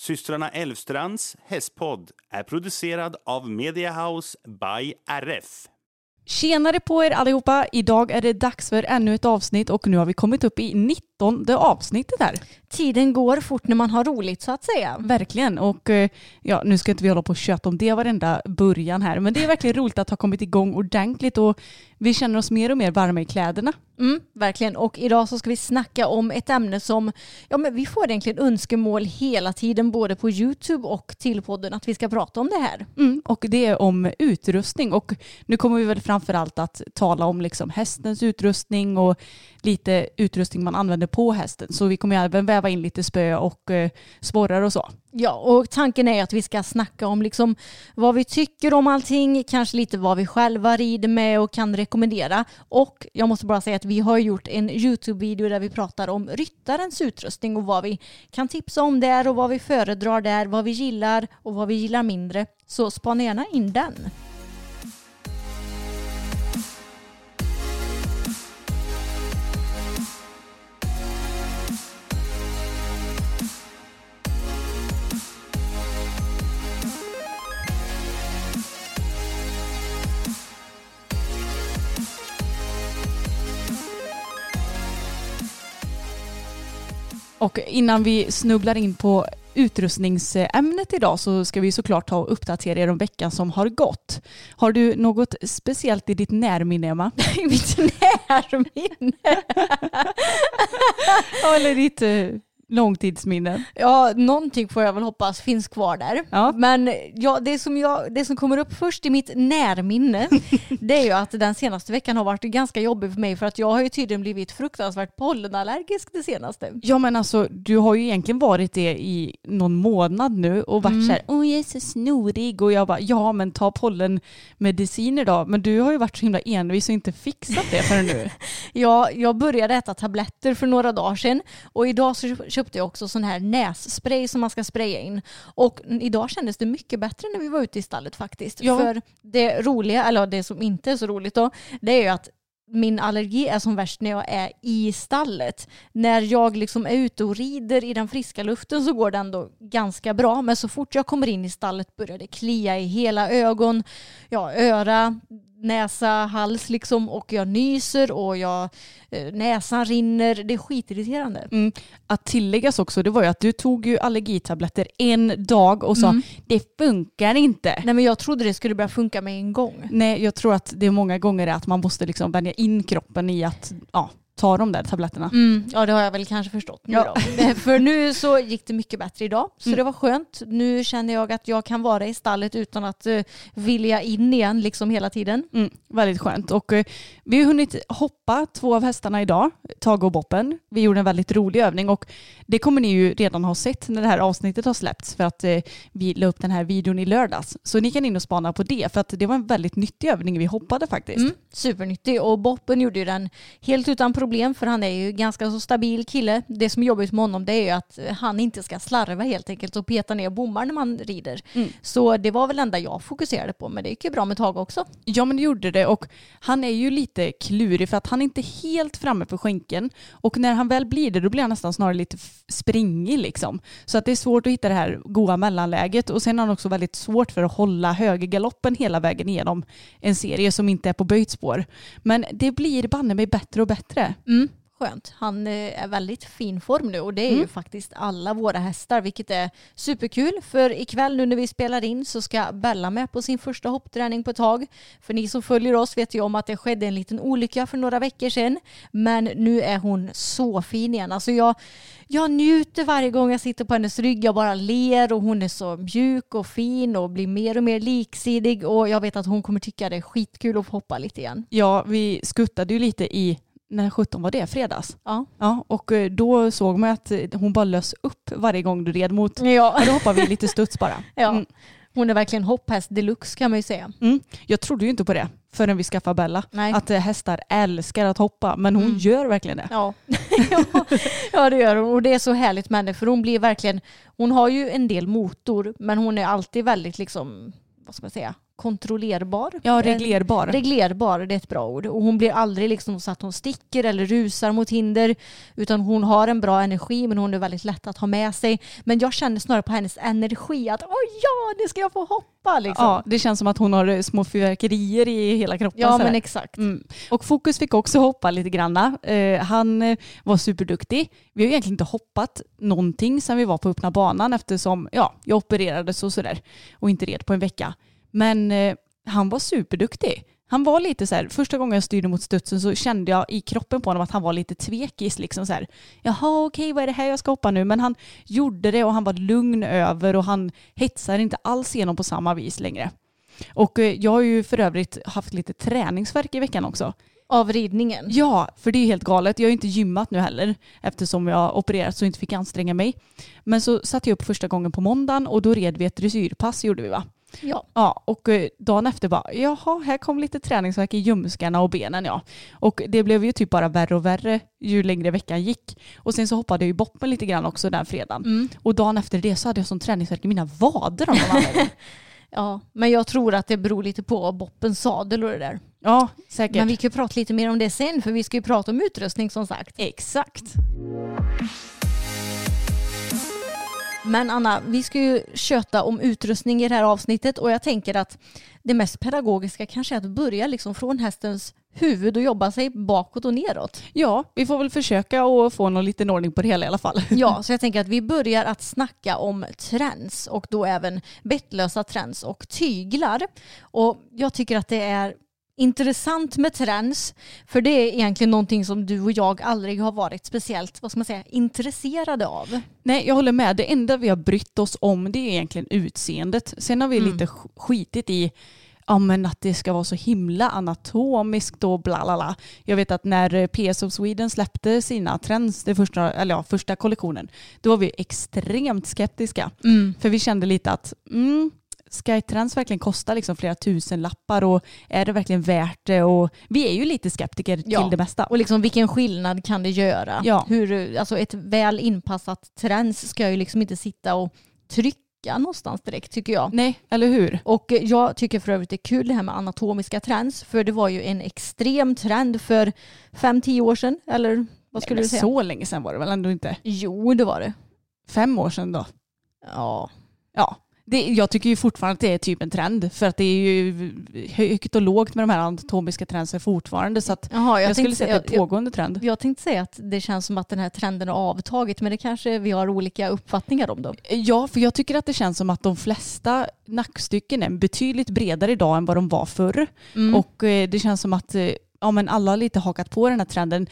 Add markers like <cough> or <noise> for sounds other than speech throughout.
Systrarna Elvstrands hästpodd är producerad av Mediahouse by RF. Tjenare på er allihopa! Idag är det dags för ännu ett avsnitt och nu har vi kommit upp i 19 avsnittet här. Tiden går fort när man har roligt så att säga. Verkligen och eh, ja, nu ska inte vi hålla på och köta om det varenda början här men det är verkligen roligt att ha kommit igång ordentligt och vi känner oss mer och mer varma i kläderna. Mm, verkligen. Och idag så ska vi snacka om ett ämne som ja, men vi får egentligen önskemål hela tiden både på YouTube och till podden att vi ska prata om det här. Mm, och det är om utrustning och nu kommer vi väl framförallt att tala om liksom hästens utrustning och lite utrustning man använder på hästen. Så vi kommer även väva in lite spö och eh, sporrar och så. Ja, och tanken är att vi ska snacka om liksom vad vi tycker om allting, kanske lite vad vi själva rider med och kan rekommendera. Och jag måste bara säga att vi har gjort en YouTube-video där vi pratar om ryttarens utrustning och vad vi kan tipsa om där och vad vi föredrar där, vad vi gillar och vad vi gillar mindre. Så spana gärna in den. Och innan vi snubblar in på utrustningsämnet idag så ska vi såklart ta och uppdatera er om veckan som har gått. Har du något speciellt i ditt närminne, Emma? <laughs> Mitt närminne? <laughs> Eller ditt eh, långtidsminne? Ja, någonting får jag väl hoppas finns kvar där. Ja. Men ja, det, som jag, det som kommer upp först i mitt närminne <laughs> det är ju att den senaste veckan har varit ganska jobbig för mig för att jag har ju tydligen blivit fruktansvärt pollenallergisk det senaste. Ja men alltså du har ju egentligen varit det i någon månad nu och varit Mm. så här, åh jag är så snorig och jag bara, ja men ta pollenmediciner då. Men du har ju varit så himla envis och inte fixat det förrän nu. <laughs> Ja, jag började äta tabletter för några dagar sedan och idag så köpte jag också sån här nässpray som man ska spraya in. Och idag kändes det mycket bättre när vi var ute i stallet faktiskt. Ja. För det roliga, eller det som inte är så roligt då, det är ju att min allergi är som värst när jag är i stallet. När jag liksom är ute och rider i den friska luften så går det ändå ganska bra. Men så fort jag kommer in i stallet börjar det klia i hela ögon, ja, öra, näsa, hals liksom och jag nyser och jag, eh, näsan rinner. Det är skitirriterande. Mm. Att tilläggas också, det var ju att du tog ju allergitabletter en dag och sa Mm. det funkar inte. Nej men jag trodde det skulle börja funka med en gång. Nej, jag tror att det är många gånger att man måste liksom vänja in kroppen i att ja, ta de där tabletterna. Mm, ja det har jag väl kanske förstått nu Ja. då. Eh, För nu så gick det mycket bättre idag. Så Mm. det var skönt. Nu känner jag att jag kan vara i stallet utan att uh, vilja in igen liksom hela tiden. Mm, väldigt skönt. Och eh, vi har hunnit hoppa två av hästarna idag, Tage och Boppen. Vi gjorde en väldigt rolig övning och det kommer ni ju redan ha sett när det här avsnittet har släppts för att eh, vi la upp den här videon i lördags. Så ni kan in och spana på det för att det var en väldigt nyttig övning vi hoppade faktiskt. Mm, supernyttig och Boppen gjorde ju den helt utan problem för han är ju ganska så stabil kille. Det som är jobbigt med honom det är ju att han inte ska slarva helt enkelt och peta ner bommar när man rider. Mm. Så det var väl det enda jag fokuserade på men det gick ju bra med Tage också. Ja men det gjorde det och han är ju lite klurig för att han är inte helt framme för skänken och när han väl blir det då blir han nästan snarare lite springig liksom. Så att det är svårt att hitta det här goda mellanläget och sen har han också väldigt svårt för att hålla högergaloppen hela vägen igenom en serie som inte är på böjt spår. Men det blir banne mig bättre och bättre. Mm. Skönt. Han eh, är väldigt fin form nu och det är ju Mm. faktiskt alla våra hästar vilket är superkul för ikväll nu när vi spelar in så ska Bella med på sin första hoppträning på ett tag. För ni som följer oss vet ju om att det skedde en liten olycka för några veckor sedan men nu är hon så fin igen. Alltså jag, jag njuter varje gång jag sitter på hennes rygg. Jag bara ler och hon är så mjuk och fin och blir mer och mer liksidig och jag vet att hon kommer tycka det är skitkul att få hoppa lite igen. Ja, vi skuttade ju lite i, när 17 var det? Fredags? Ja. Ja, och eh, då såg man att eh, hon bara lös upp varje gång du red mot. Ja. Ja, då hoppar vi lite studs bara. <laughs> Ja. Mm. Hon är verkligen hopphäst deluxe kan man ju säga. Mm. Jag trodde ju inte på det förrän vi skaffade Bella. Nej. Att eh, hästar älskar att hoppa, men hon Mm. gör verkligen det. Ja. <laughs> ja det gör hon och det är så härligt med henne för hon blir verkligen, hon har ju en del motor men hon är alltid väldigt liksom, vad ska man säga, kontrollerbar. Ja, reglerbar. Eh, Reglerbar, det är ett bra ord. Och hon blir aldrig liksom så att hon sticker eller rusar mot hinder. Utan hon har en bra energi men hon är väldigt lätt att ha med sig. Men jag känner snarare på hennes energi att åh ja, nu ska jag få hoppa liksom. Ja, det känns som att hon har eh, små fyrverkerier i hela kroppen. ja sådär. men exakt. Mm. Och Fokus fick också hoppa lite granna. Eh, han eh, var superduktig. Vi har egentligen inte hoppat någonting sedan vi var på öppna banan eftersom ja, jag opererades och sådär och inte red på en vecka. Men eh, han var superduktig. Han var lite så här, första gången jag styrde mot studsen så kände jag i kroppen på honom att han var lite tvekis. Liksom så här, Jaha okej vad är det här jag ska hoppa nu? Men han gjorde det och han var lugn över och han hetsar inte alls igenom på samma vis längre. Och eh, jag har ju för övrigt haft lite träningsverk i veckan också. Av ridningen. Ja, för det är helt galet. Jag har inte gymmat nu heller eftersom jag opererat så inte fick anstränga mig. Men så satte jag upp första gången på måndagen och då red vi ett dressyrpass gjorde vi va? Ja. Ja, och eh, dagen efter bara, jaha, här kom lite träningsvärk i ljumskarna och benen ja. Och det blev ju typ bara värre och värre ju längre veckan gick. Och sen så hoppade jag ju boppen lite grann också den fredagen. Mm. Och dagen efter det så hade jag sån träningsvärk i mina vader om <laughs> ja, men jag tror att det beror lite på boppens sadel och det där. Ja, säkert. Men vi kan prata lite mer om det sen för vi ska ju prata om utrustning som sagt. Exakt. Men Anna, vi ska ju köta om utrustning i det här avsnittet och jag tänker att det mest pedagogiska kanske är att börja liksom från hästens huvud och jobba sig bakåt och neråt. Ja, vi får väl försöka att få någon liten ordning på det hela i alla fall. Ja, så jag tänker att vi börjar att snacka om träns och då även bettlösa träns och tyglar. Och jag tycker att det är intressant med träns för det är egentligen någonting som du och jag aldrig har varit speciellt vad ska man säga, intresserade av. Nej, jag håller med. Det enda vi har brytt oss om det är egentligen utseendet. Sen har vi Mm. lite sk- skitit i ja, men att det ska vara så himla anatomiskt och bla bla bla. Jag vet att när PS of Sweden släppte sina trends, det första, eller ja, första kollektionen, då var vi extremt skeptiska. För vi kände lite att mm, trends verkligen kosta liksom flera tusen lappar och är det verkligen värt det? Och vi är ju lite skeptiker Ja. till det mesta. Och liksom vilken skillnad kan det göra? Ja. Hur, alltså ett väl inpassat träns ska ju liksom inte sitta och trycka någonstans direkt tycker jag. Nej, eller hur? Och jag tycker för övrigt det är kul det här med anatomiska trends för det var ju en extrem trend för 5-10 år sedan eller vad skulle Nej, du säga? Så länge sedan var det väl ändå inte? Jo det var det. Fem år sedan då? Ja. Ja, det, jag tycker ju fortfarande att det är typ en trend för att det är ju högt och lågt med de här anatomiska trendsen fortfarande så att Jaha, jag, skulle tänkte säga att det är jag, en pågående trend. jag, jag tänkte säga att det känns som att den här trenden har avtagit men det kanske vi har olika uppfattningar om då. Ja, för jag tycker att det känns som att de flesta nackstycken är betydligt bredare idag än vad de var förr. Mm. Och eh, det känns som att eh, ja, men alla har lite hakat på den här trenden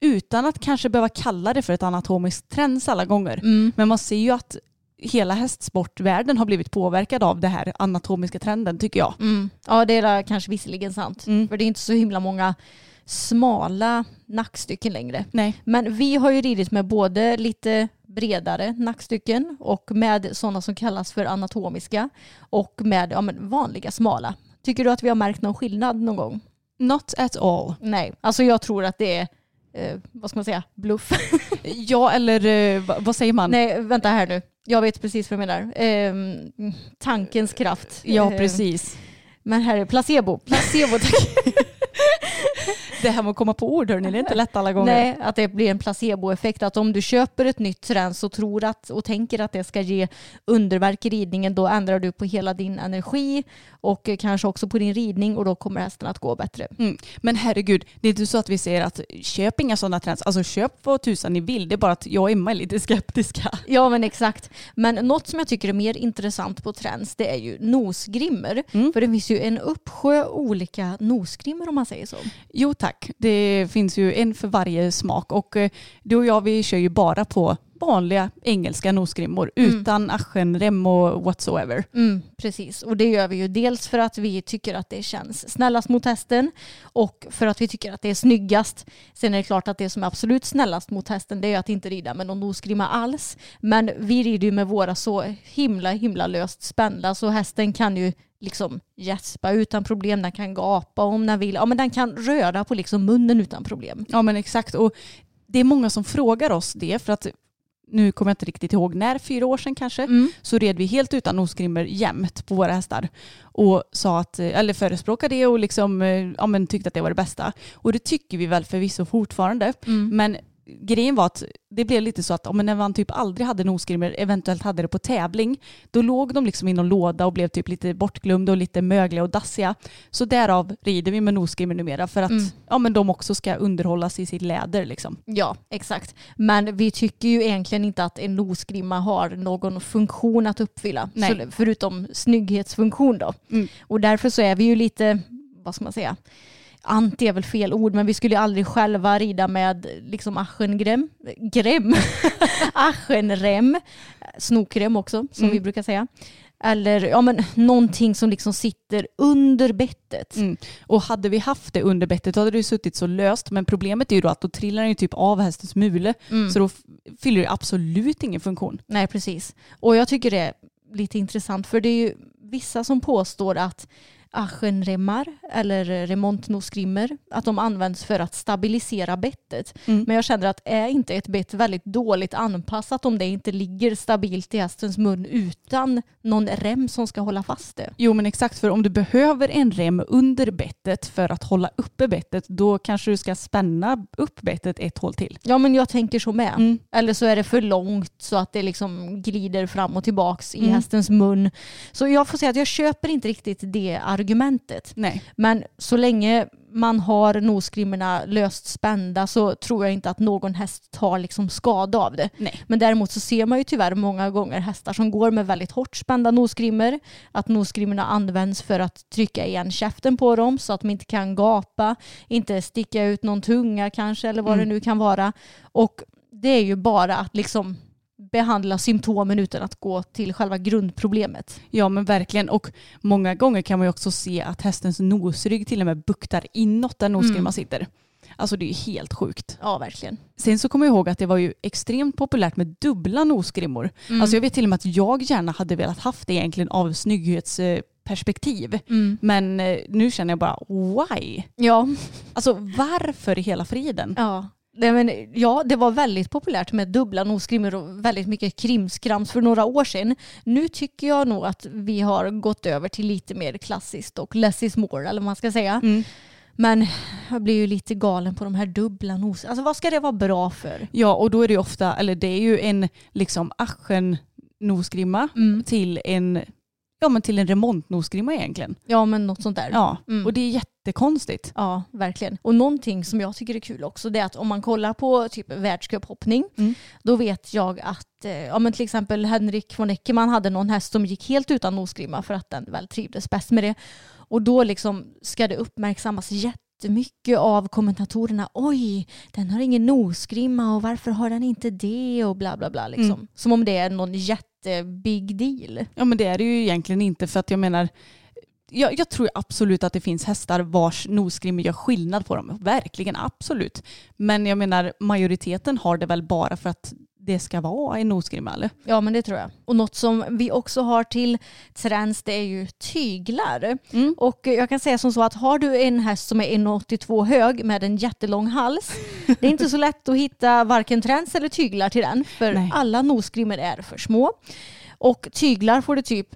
utan att kanske behöva kalla det för ett anatomiskt trends alla gånger. Mm. Men man ser ju att hela hästsportvärlden har blivit påverkad av det här anatomiska trenden tycker jag. Mm. Ja det är kanske visserligen sant. Mm. För det är inte så himla många smala nackstycken längre. Nej. Men vi har ju ridit med både lite bredare nackstycken och med sådana som kallas för anatomiska och med ja, vanliga smala. Tycker du att vi har märkt någon skillnad någon gång? Not at all. Nej, alltså jag tror att det är, eh, vad ska man säga, bluff. <laughs> Ja, eller eh, vad- säger man? Nej, vänta här nu. Jag vet precis vad jag menar. Ehm, tankens kraft. Ja, Ehm, precis. Men här är placebo. Placebo, tack. <laughs> Det här med att komma på ord hörni, det är inte lätt alla gånger. Nej, att det blir en placeboeffekt. Att om du köper ett nytt träns och tror att och tänker att det ska ge underverk i ridningen, då ändrar du på hela din energi och kanske också på din ridning och då kommer hästen att gå bättre. Mm. Men herregud, det är inte så att vi säger att köp inga sådana trends. Alltså köp vad tusan ni vill. Det är bara att jag och Emma är lite skeptiska. Ja men exakt. Men något som jag tycker är mer intressant på trends det är ju nosgrimmer. Mm. För det finns ju en uppsjö olika nosgrimmer om man säger så. Jo tack, det finns ju en för varje smak och eh, du och jag vi kör ju bara på vanliga engelska nosgrimmor Mm. utan aschenrem och whatsoever. Mm, precis, och det gör vi ju dels för att vi tycker att det känns snällast mot hästen och för att vi tycker att det är snyggast. Sen är det klart att det som är absolut snällast mot hästen det är att inte rida med någon nosgrimma alls. Men vi rider ju med våra så himla himla löst spända så hästen kan ju liksom gäspa utan problem, den kan gapa om den vill. Ja men den kan röra på liksom munnen utan problem. Ja men exakt och det är många som frågar oss det för att nu kommer jag inte riktigt ihåg när, fyra år sedan kanske, Mm. så red vi helt utan nosgrimmor jämt på våra hästar och sa att, eller förespråkade det och liksom, eh, ja, men tyckte att det var det bästa. Och det tycker vi väl förvisso fortfarande. Mm. Men grejen var att det blev lite så att om när man typ aldrig hade nosgrimmor, eventuellt hade det på tävling, då låg de liksom i någon låda och blev typ lite bortglömda och lite mögliga och dassiga. Så därav rider vi med nosgrimmor numera för att Mm. ja, men de också ska underhållas i sitt läder. Liksom. Ja, exakt. Men vi tycker ju egentligen inte att en nosgrimma har någon funktion att uppfylla. Så, förutom snygghetsfunktion då. Mm. Och därför så är vi ju lite, vad ska man säga, anti är väl fel ord, men vi skulle aldrig själva rida med liksom aschengrem, grem, <laughs> aschenrem, snokrem också som Mm. vi brukar säga. Eller ja, men någonting som liksom sitter under bettet. Mm. Och hade vi haft det under bettet hade det suttit så löst. Men problemet är ju då att då trillar den ju typ av hästens mule. Mm. Så då fyller det absolut ingen funktion. Nej, precis. Och jag tycker det är lite intressant för det är ju vissa som påstår att aschenremmar eller remontnosgrimmer att de används för att stabilisera bettet. Mm. Men jag känner att är inte ett bett väldigt dåligt anpassat om det inte ligger stabilt i hästens mun utan någon rem som ska hålla fast det? Jo men exakt, för om du behöver en rem under bettet för att hålla uppe bettet då kanske du ska spänna upp bettet ett hål till. Ja men jag tänker så med. Mm. Eller så är det för långt så att det liksom glider fram och tillbaks i Mm. hästens mun. Så jag får säga att jag köper inte riktigt det argumentet. Nej. Men så länge man har nosgrimmorna löst spända så tror jag inte att någon häst tar liksom skada av det. Nej. Men däremot så ser man ju tyvärr många gånger hästar som går med väldigt hårt spända nosgrimmor. Att nosgrimmorna används för att trycka igen käften på dem så att de inte kan gapa, inte sticka ut någon tunga kanske eller vad Mm. det nu kan vara. Och det är ju bara att liksom behandla symptomen utan att gå till själva grundproblemet. Ja men verkligen och många gånger kan man ju också se att hästens nosrygg till och med buktar inåt där nosgrimman Mm. sitter. Alltså det är ju helt sjukt. Ja, verkligen. Sen så kommer jag ihåg att det var ju extremt populärt med dubbla nosgrimmor. Mm. Alltså jag vet till och med att jag gärna hade velat haft det egentligen av snygghetsperspektiv. Mm. Men eh, nu känner jag bara why? Ja, Alltså varför i hela friden? Ja. Nej, men, ja, det var väldigt populärt med dubbla nosgrimmor och väldigt mycket krimskrams för några år sedan. Nu tycker jag nog att vi har gått över till lite mer klassiskt och less is more eller vad man ska säga. Mm. Men jag blir ju lite galen på de här dubbla nos. Alltså vad ska det vara bra för? Ja och då är det ju ofta, eller det är ju en liksom aschen nosgrimma Mm. till en Ja men till en remontnosgrimma egentligen. Ja men något sånt där. Ja, Mm. och det är jättekonstigt. Ja, verkligen. Och någonting som jag tycker är kul också det är att om man kollar på typ världscuphoppning Mm. då vet jag att eh, ja, men till exempel Henrik von Eckermann hade någon häst som gick helt utan nosgrimma för att den väl trivdes bäst med det. Och då liksom ska det uppmärksammas jättemycket av kommentatorerna. Oj, den har ingen nosgrimma och varför har den inte det och bla bla bla. Liksom. Mm. Som om det är någon jättebig eh, deal. Ja men det är det ju egentligen inte för att jag menar jag, jag tror absolut att det finns hästar vars nosgrimmor gör skillnad på dem. Verkligen, absolut. Men jag menar majoriteten har det väl bara för att det ska vara en nosgrimma eller? Ja men det tror jag. Och något som vi också har till träns det är ju tyglar. Mm. Och jag kan säga som så att har du en häst som är 1,82 hög med en jättelång hals, det är inte så lätt att hitta varken träns eller tyglar till den, för Nej. alla nosgrimmor är för små. Och tyglar får du typ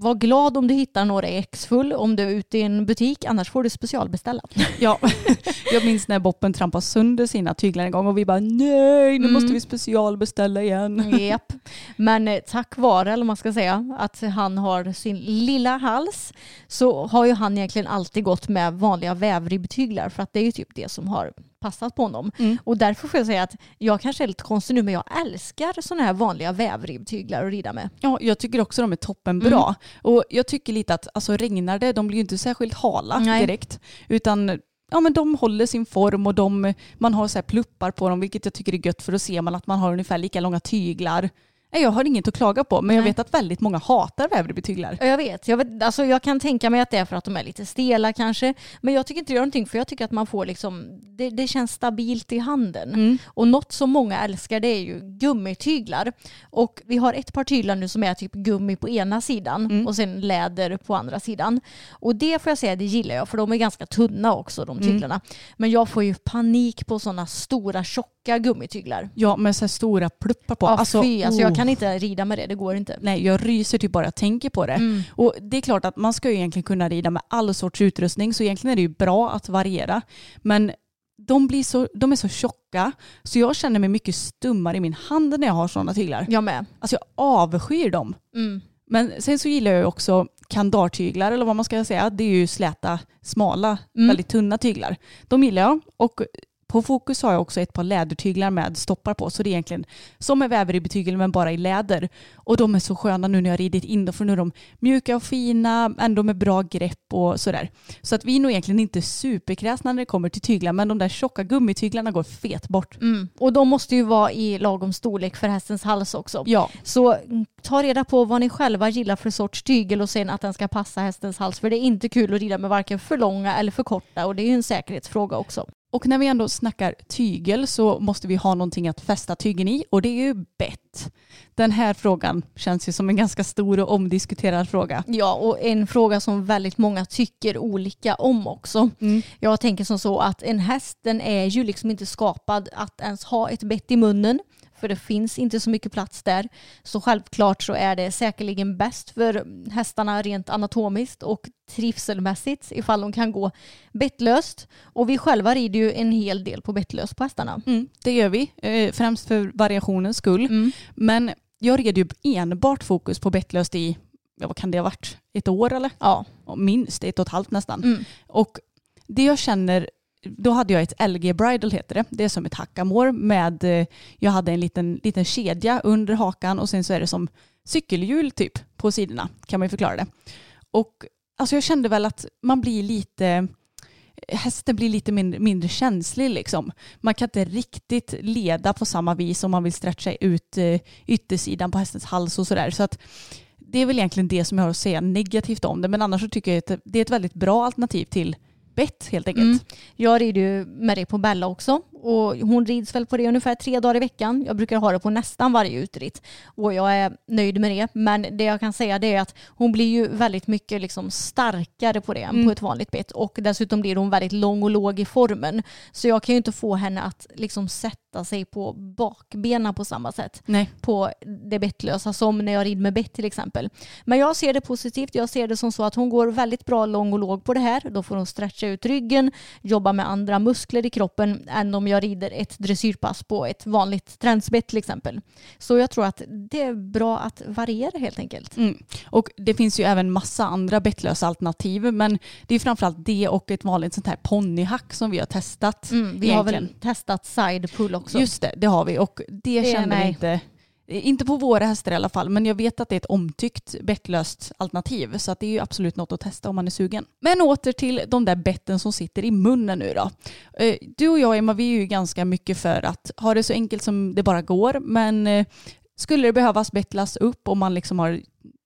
var glad om du hittar några i X-full om du är ute i en butik, annars får du specialbeställa. <laughs> Ja, <laughs> jag minns när Boppen trampade sönder sina tyglar en gång och vi bara nej, nu Mm. måste vi specialbeställa igen. Japp. Men eh, tack vare, eller man ska säga, att han har sin lilla hals så har ju han egentligen alltid gått med vanliga vävribbtyglar för att det är ju typ det som har passat på honom. Mm. Och därför får jag säga att jag kanske är lite konstig nu men jag älskar sådana här vanliga vävribbtyglar att rida med. Ja, jag tycker också de är toppenbra. Och jag tycker lite att alltså, regnar det, de blir ju inte särskilt hala Nej. direkt. Utan ja, men de håller sin form och de, man har så pluppar på dem vilket jag tycker är gött för då ser man att man har ungefär lika långa tyglar. Nej, jag har inget att klaga på men jag Nej. vet att väldigt många hatar vävrebetyglar. Ja, Jag vet, jag vet alltså jag kan tänka mig att det är för att de är lite stela kanske. Men jag tycker inte det gör någonting för jag tycker att man får liksom, det, det känns stabilt i handen. Mm. Och något som många älskar det är ju gummityglar. Och vi har ett par tyglar nu som är typ gummi på ena sidan Mm. och sen läder på andra sidan. Och det får jag säga, det gillar jag för de är ganska tunna också de Mm. tyglarna. Men jag får ju panik på sådana stora tjocka gummityglar. Ja, med så här stora pluppar på. Ja, alltså, fy, alltså jag oh. Kan inte rida med det, det går inte. Nej, jag ryser typ bara jag tänker på det. Mm. Och det är klart att man ska ju egentligen kunna rida med all sorts utrustning så egentligen är det ju bra att variera. Men de, blir så, de är så tjocka så jag känner mig mycket stummare i min hand när jag har sådana tyglar. Jag med. Alltså jag avskyr dem. Mm. Men sen så gillar jag också kandartyglar eller vad man ska säga. Det är ju släta, smala, Mm. väldigt tunna tyglar. De gillar jag. Och på Fokus har jag också ett par lädertyglar med stoppar på. Så det är egentligen som en väveribetygel men bara i läder. Och de är så sköna nu när jag har ridit in dem för nu är de mjuka och fina, ändå med bra grepp och sådär. Så att vi är nog egentligen inte superkräsna när det kommer till tyglar men de där tjocka gummityglarna går fet bort. Mm. Och de måste ju vara i lagom storlek för hästens hals också. Ja, Så mm, ta reda på vad ni själva gillar för sorts tygel och sen att den ska passa hästens hals. För det är inte kul att rida med varken för långa eller för korta och det är ju en säkerhetsfråga också. Och när vi ändå snackar tygel så måste vi ha någonting att fästa tygen i och det är ju bett. Den här frågan känns ju som en ganska stor och omdiskuterad fråga. Ja, och en fråga som väldigt många tycker olika om också. Mm. Jag tänker som så att en häst den är ju liksom inte skapad att ens ha ett bett i munnen. För det finns inte så mycket plats där. Så självklart så är det säkerligen bäst för hästarna rent anatomiskt och trivselmässigt ifall de kan gå bettlöst. Och vi själva rider ju en hel del på bettlöst på hästarna. Mm, det gör vi, eh, främst för variationens skull. Mm. Men jag red ju enbart fokus på bettlöst i, ja, vad kan det ha varit, ett år eller? Ja. Ja, Minst ett och ett halvt nästan. Mm. Och det jag känner, då hade jag ett LG Bridal heter det. Det är som ett hackamår med, eh, jag hade en liten, liten kedja under hakan och sen så är det som cykelhjul typ på sidorna kan man ju förklara det. Och alltså jag kände väl att man blir lite, hästen blir lite mindre, mindre känslig liksom. Man kan inte riktigt leda på samma vis om man vill stretcha ut eh, yttersidan på hästens hals och sådär. Så att det är väl egentligen det som jag har att säga negativt om det. Men annars så tycker jag att det är ett väldigt bra alternativ till bett helt enkelt. Mm. Jag rider ju med det på Bella också och hon rids väl på det ungefär tre dagar i veckan. Jag brukar ha det på nästan varje utritt och jag är nöjd med det. Men det jag kan säga det är att hon blir ju väldigt mycket liksom starkare på det än Mm. på ett vanligt bett och dessutom blir hon väldigt lång och låg i formen. Så jag kan ju inte få henne att liksom sätta sig på bakbenen på samma sätt Nej. på det bettlösa som när jag rider med bett till exempel. Men jag ser det positivt. Jag ser det som så att hon går väldigt bra lång och låg på det här. Då får hon stretcha ut ryggen, jobba med andra muskler i kroppen än om jag rider ett dressyrpass på ett vanligt tränsbett till exempel. Så jag tror att det är bra att variera helt enkelt. Mm. Och det finns ju även massa andra bettlösa alternativ men det är framförallt det och ett vanligt sånt här ponnyhack som vi har testat. Mm, vi har väl egentligen. testat side pull också. Just det, det har vi och det, Det- kände vi inte Eh, inte på våra hästar i alla fall, men jag vet att det är ett omtyckt bettlöst alternativ. Så att det är ju absolut något att testa om man är sugen. Men åter till de där betten som sitter i munnen nu då. Eh, du och jag Emma, vi är ju ganska mycket för att ha det så enkelt som det bara går. Men eh, skulle det behövas bettlas upp om man liksom har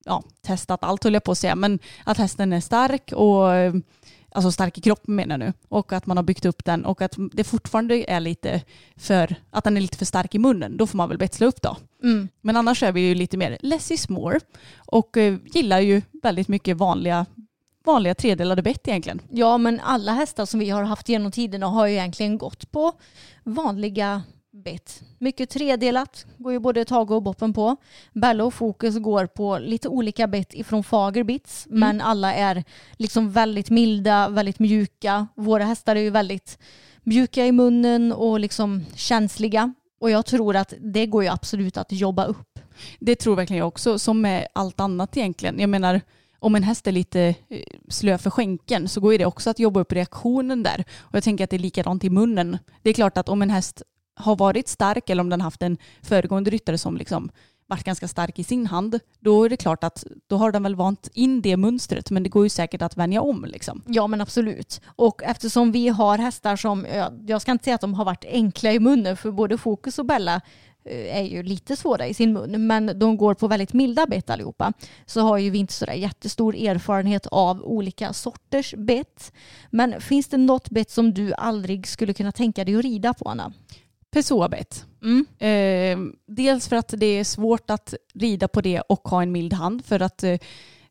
ja, testat allt höll jag på att säga, men att hästen är stark och alltså stark i kroppen menar jag nu och att man har byggt upp den och att det fortfarande är lite för att den är lite för stark i munnen, då får man väl betsla upp då. Mm. Men annars är vi ju lite mer less is more och eh, gillar ju väldigt mycket vanliga, vanliga tredelade bett egentligen. Ja, men alla hästar som vi har haft genom tiderna har ju egentligen gått på vanliga bett. Mycket tredelat går ju både Tage och Boppen på. Bella och Fokus går på lite olika bett ifrån Fager Bits Mm. men alla är liksom väldigt milda, väldigt mjuka. Våra hästar är ju väldigt mjuka i munnen och liksom känsliga. Och jag tror att det går ju absolut att jobba upp. Det tror verkligen jag också, som med allt annat egentligen. Jag menar, om en häst är lite eh, slö för skänken så går det också att jobba upp reaktionen där. Och jag tänker att det är likadant i munnen. Det är klart att om en häst har varit stark eller om den haft en föregående ryttare som liksom varit ganska stark i sin hand, då är det klart att då har den väl vant in det mönstret, men det går ju säkert att vänja om liksom. Ja men absolut. Och eftersom vi har hästar som, jag ska inte säga att de har varit enkla i munnen för både Fokus och Bella eh, är ju lite svåra i sin mun men de går på väldigt milda bett allihopa så har ju vi inte sådär jättestor erfarenhet av olika sorters bett. Men finns det något bett som du aldrig skulle kunna tänka dig att rida på Anna? Pessoabett. Mm. Eh, dels för att det är svårt att rida på det och ha en mild hand för att eh,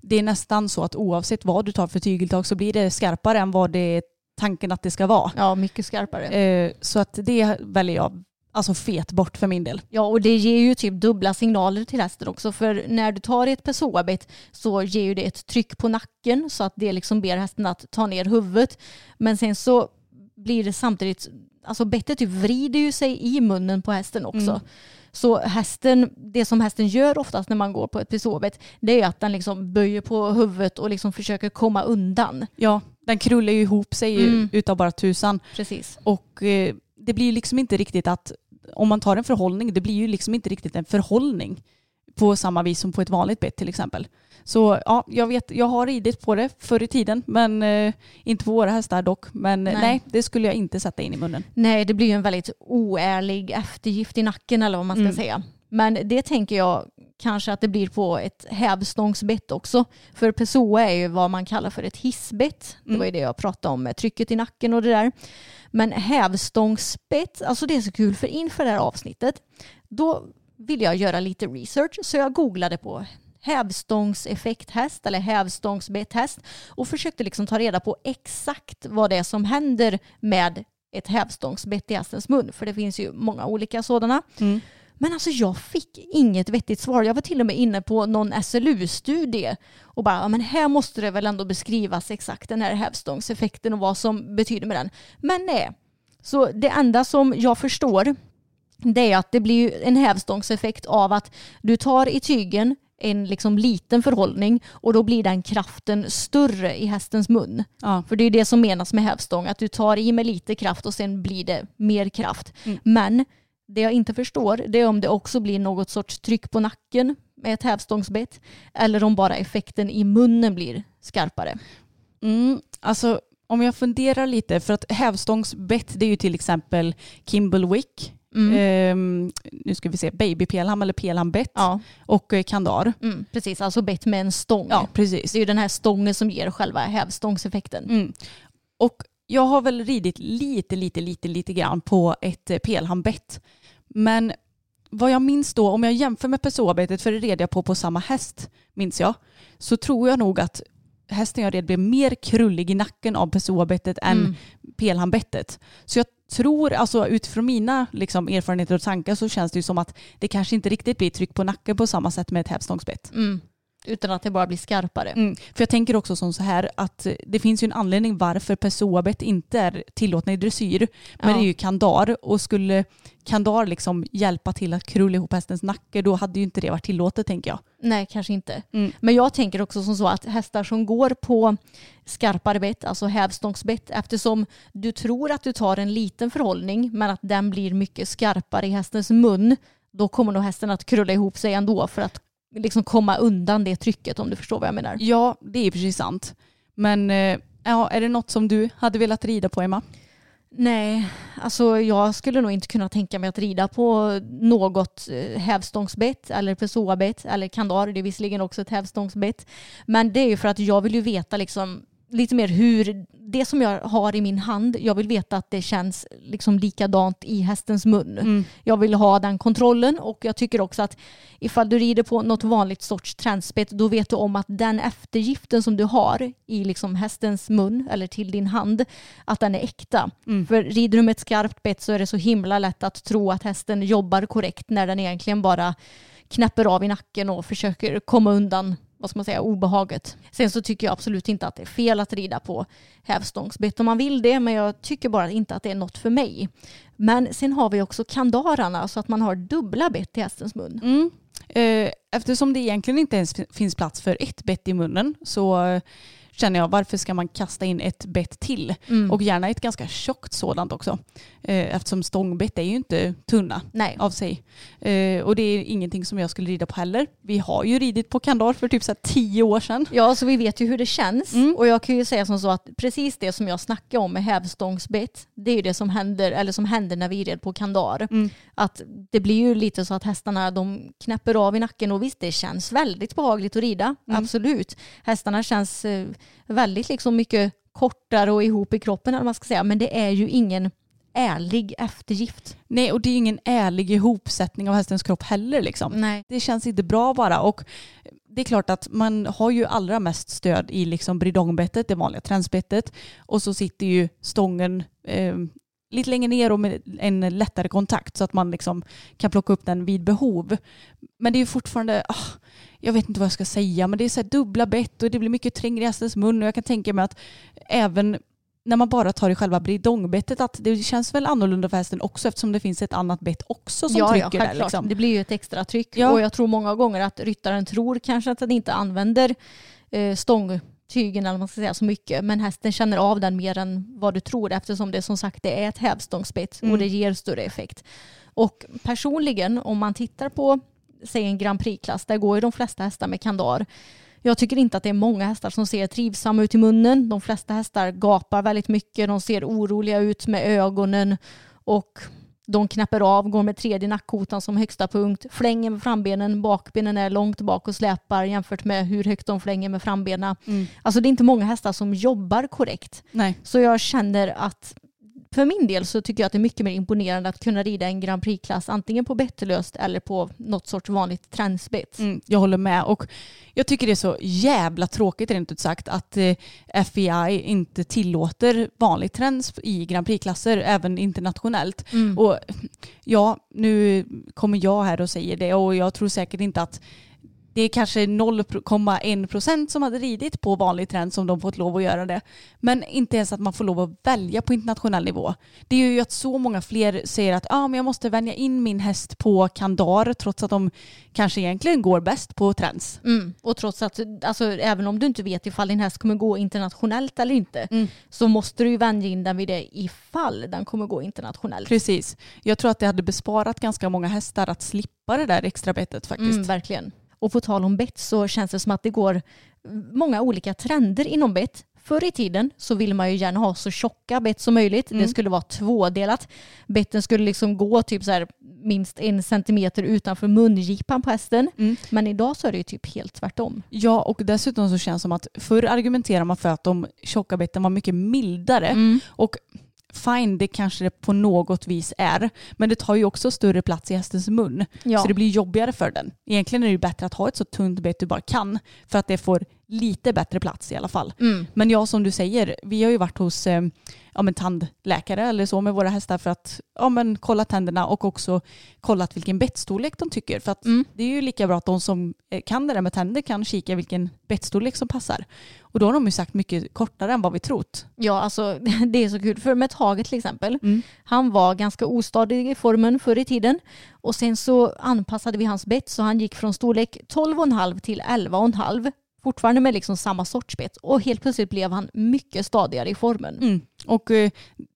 det är nästan så att oavsett vad du tar för tygeltag så blir det skarpare än vad det är tanken att det ska vara. Ja mycket skarpare. Eh, så att det väljer jag alltså fet bort för min del. Ja, och det ger ju typ dubbla signaler till hästen också. För när du tar ett pessoabett så ger ju det ett tryck på nacken så att det liksom ber hästen att ta ner huvudet. Men sen så blir det samtidigt, alltså bettet typ vrider ju sig i munnen på hästen också. Mm. Så hästen, det som hästen gör oftast när man går på ett pessoabett det är att den liksom böjer på huvudet och liksom försöker komma undan. Ja, den krullar ju ihop sig Mm. utav bara tusan. Precis. Och eh, det blir ju liksom inte riktigt att om man tar en förhållning, det blir ju liksom inte riktigt en förhållning på samma vis som på ett vanligt bett till exempel. Så ja, jag vet, jag har ridit på det förr i tiden, men eh, inte på våra hästar dock. Men nej. Nej. nej, det skulle jag inte sätta in i munnen. Nej, det blir ju en väldigt oärlig eftergift i nacken eller vad man ska Mm. säga. Men det tänker jag kanske att det blir på ett hävstångsbett också. För Pessoa är ju vad man kallar för ett hissbett. Det var ju det jag pratade om med trycket i nacken och det där. Men hävstångsbett, alltså det är så kul för inför det här avsnittet då vill jag göra lite research så jag googlade på hävstångseffekthäst eller hävstångsbetthäst och försökte liksom ta reda på exakt vad det är som händer med ett hävstångsbett i hästens mun. För det finns ju många olika sådana. Mm. Men alltså jag fick inget vettigt svar. Jag var till och med inne på någon SLU-studie och bara, ja, men här måste det väl ändå beskrivas exakt den här hävstångseffekten och vad som betyder med den. Men nej. Så det enda som jag förstår det är att det blir en hävstångseffekt av att du tar i tygen en liksom liten förhållning och då blir den kraften större i hästens mun. Ja. För det är det som menas med hävstång, att du tar i med lite kraft och sen blir det mer kraft. Mm. Men det jag inte förstår det är om det också blir något sorts tryck på nacken med ett hävstångsbett eller om bara effekten i munnen blir skarpare. Mm, alltså om jag funderar lite, för att hävstångsbett det är ju till exempel Kimblewick, Mm. ehm, nu ska vi se, babypelham eller pelhambett Ja, och eh, kandar. mm, precis. Alltså bett med en stång. Ja, precis. Det är ju den här stången som ger själva hävstångseffekten. Mm. Och jag har väl ridit lite, lite, lite, lite grann på ett eh, pelhambett. Men vad jag minns då, om jag jämför med pessoabettet, för det red jag på på samma häst, minns jag, så tror jag nog att hästen jag red blev mer krullig i nacken av pessoabettet än Mm. pelhambettet. Så jag tror, alltså utifrån mina liksom, erfarenheter och tankar så känns det ju som att det kanske inte riktigt blir tryck på nacken på samma sätt med ett hävstångsbett. Mm. Utan att det bara blir skarpare. Mm. För jag tänker också som så här att det finns ju en anledning varför pessoabett inte är tillåtna i dressyr. Men Ja. det är ju kandar och skulle kandar liksom hjälpa till att krulla ihop hästens nacke då hade ju inte det varit tillåtet tänker jag. Nej, kanske inte. Mm. Men jag tänker också som så att hästar som går på skarpare bett, alltså hävstångsbett, eftersom du tror att du tar en liten förhållning men att den blir mycket skarpare i hästens mun, då kommer nog hästen att krulla ihop sig ändå för att liksom komma undan det trycket om du förstår vad jag menar. Ja, det är precis sant. Men eh, ja, är det något som du hade velat rida på Emma? Nej, alltså jag skulle nog inte kunna tänka mig att rida på något eh, hävstångsbett eller pessoabett eller kandar. Det är visserligen också ett hävstångsbett. Men det är ju för att jag vill ju veta liksom lite mer hur det som jag har i min hand, jag vill veta att det känns liksom likadant i hästens mun. Mm. Jag vill ha den kontrollen och jag tycker också att ifall du rider på något vanligt sorts trendspett då vet du om att den eftergiften som du har i liksom hästens mun eller till din hand att den är äkta. Mm. För rider du med ett skarpt bett så är det så himla lätt att tro att hästen jobbar korrekt när den egentligen bara knäpper av i nacken och försöker komma undan vad ska man säga, obehaget. Sen så tycker jag absolut inte att det är fel att rida på hävstångsbett om man vill det, men jag tycker bara inte att det är något för mig. Men sen har vi också kandararna, så att man har dubbla bett i hästens mun. Mm. Eh, eftersom det egentligen inte ens finns plats för ett bett i munnen så känner jag varför ska man kasta in ett bett till? Mm. Och gärna ett ganska tjockt sådant också. Eh, Eftersom stångbett är ju inte tunna Nej. av sig. Eh, Och det är ingenting som jag skulle rida på heller. Vi har ju ridit på kandar för typ så tio år sedan. Ja, så vi vet ju hur det känns. Mm. Och jag kan ju säga som så att precis det som jag snackade om med hävstångsbett, det är ju det som händer, eller som händer när vi red på kandar. Mm. Att det blir ju lite så att hästarna de knäpper av i nacken och visst det känns väldigt behagligt att rida, Mm. absolut. Hästarna känns eh, väldigt liksom mycket kortare och ihop i kroppen eller man ska säga, men det är ju ingen ärlig eftergift. Nej, och det är ingen ärlig ihopsättning av hästens kropp heller liksom. Nej. Det känns inte bra bara. Och det är klart att man har ju allra mest stöd i liksom bridongbettet, det vanliga tränsbettet. Och så sitter ju stången eh, lite längre ner och med en lättare kontakt så att man liksom kan plocka upp den vid behov. Men det är ju fortfarande, ah, jag vet inte vad jag ska säga, men det är så dubbla bett och det blir mycket trängre i hästens mun och jag kan tänka mig att även när man bara tar i själva bridongbettet att det känns väl annorlunda för hästen också eftersom det finns ett annat bett också som ja, ja, trycker där. självklart. Liksom. Det blir ju ett extra tryck. Ja. Och jag tror många gånger att ryttaren tror kanske att den inte använder eh, stångtygen eller man ska säga så mycket. Men hästen känner av den mer än vad du tror eftersom det som sagt det är ett hävstångsbett Mm. och det ger större effekt. Och personligen om man tittar på säg en Grand Prix-klass där går ju de flesta hästar med kandar. Jag tycker inte att det är många hästar som ser trivsamma ut i munnen. De flesta hästar gapar väldigt mycket. De ser oroliga ut med ögonen och de knäpper av, går med tredje nackkotan som högsta punkt, flänger med frambenen, bakbenen är långt bak och släpar jämfört med hur högt de flänger med frambenen. Mm. Alltså det är inte många hästar som jobbar korrekt. Nej. Så jag känner att för min del så tycker jag att det är mycket mer imponerande att kunna rida en Grand Prix-klass antingen på bettelöst eller på något sorts vanligt tränsbett. Mm, jag håller med. Och jag tycker det är så jävla tråkigt rent ut sagt att eh, FEI inte tillåter vanlig träns i Grand Prix-klasser även internationellt. Mm. Och ja, nu kommer jag här och säger det och jag tror säkert inte att det är kanske 0,1 procent som hade ridit på vanlig träns som de fått lov att göra det. Men inte ens att man får lov att välja på internationell nivå. Det är ju att så många fler säger att ah, men jag måste vänja in min häst på kandar trots att de kanske egentligen går bäst på träns. Mm. Och trots att, alltså, även om du inte vet ifall din häst kommer gå internationellt eller inte, Mm. så måste du ju vänja in den vid det ifall den kommer gå internationellt. Precis. Jag tror att det hade besparat ganska många hästar att slippa det där extra bettet faktiskt. Mm, verkligen. Och på tal om bett så känns det som att det går många olika trender inom bett. Förr i tiden så ville man ju gärna ha så tjocka bett som möjligt. Mm. Det skulle vara tvådelat. Betten skulle liksom gå typ så här minst en centimeter utanför mungipan på hästen. Mm. Men idag så är det ju typ helt tvärtom. Ja, och dessutom så känns det som att förr argumenterar man för att de tjocka betten var mycket mildare. Mm. Och fine, det kanske det på något vis är. Men det tar ju också större plats i hästens mun. Ja. Så det blir jobbigare för den. Egentligen är det ju bättre att ha ett så tunt bett du bara kan. För att det får lite bättre plats i alla fall. Mm. Men ja, som du säger, vi har ju varit hos eh, ja, men tandläkare eller så med våra hästar för att ja, men kolla tänderna och också kollat vilken bettstorlek de tycker. För att Mm. det är ju lika bra att de som eh, kan det där med tänder kan kika vilken bettstorlek som passar. Och då har de ju sagt mycket kortare än vad vi trott. Ja, alltså <laughs> det är så kul. För med Tage till exempel, Mm. han var ganska ostadig i formen förr i tiden. Och sen så anpassade vi hans bett så han gick från storlek 12,5 till 11,5. Fortfarande med liksom samma sorts bett. Och helt plötsligt blev han mycket stadigare i formen. Mm. Och eh,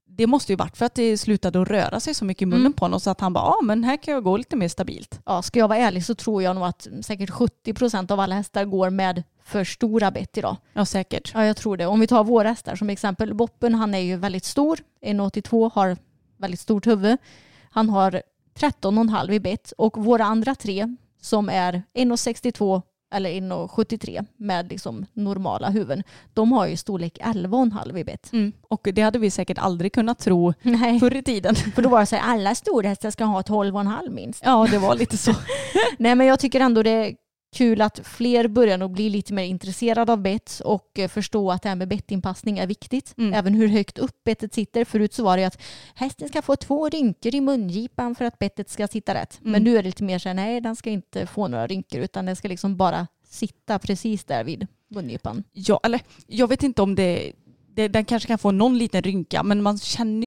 det måste ju varit för att det slutade att röra sig så mycket i munnen Mm. på honom så att han bara, ja men här kan jag gå lite mer stabilt. Ja, ska jag vara ärlig så tror jag nog att säkert 70 procent av alla hästar går med för stora bett idag. Ja säkert. Ja, jag tror det. Om vi tar våra hästar som exempel. Boppen, han är ju väldigt stor. 1,82 har väldigt stort huvud. Han har 13,5 i bett och våra andra tre som är 1,62, eller 1,73 med liksom normala huvuden. De har ju storlek 11,5 i bett. Mm. Och det hade vi säkert aldrig kunnat tro Nej, förr i tiden. <laughs> för då var det så här, alla storhästar ska ha 12,5 minst. Ja, det var lite så. <laughs> Nej men jag tycker ändå det kul att fler börjar nog bli lite mer intresserade av bett och eh, förstå att det här med bettinpassning är viktigt. Mm. Även hur högt upp bettet sitter. Förut så var det att hästen ska få två rynkor i mungipan för att bettet ska sitta rätt. Mm. Men nu är det lite mer så här, nej den ska inte få några rynkor utan den ska liksom bara sitta precis där vid mungipan. Ja, eller jag vet inte om det, det... Den kanske kan få någon liten rynka, men man känner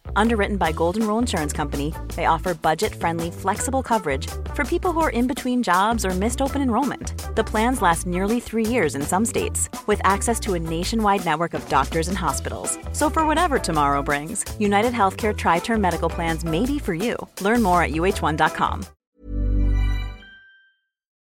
Underwritten by Golden Rule Insurance Company, they offer budget friendly, flexible coverage for people who are in between jobs or missed open enrollment. The plans last nearly three years in some states, with access to a nationwide network of doctors and hospitals. So, for whatever tomorrow brings, United Healthcare Tri Term Medical Plans may be for you. Learn more at uh1.com.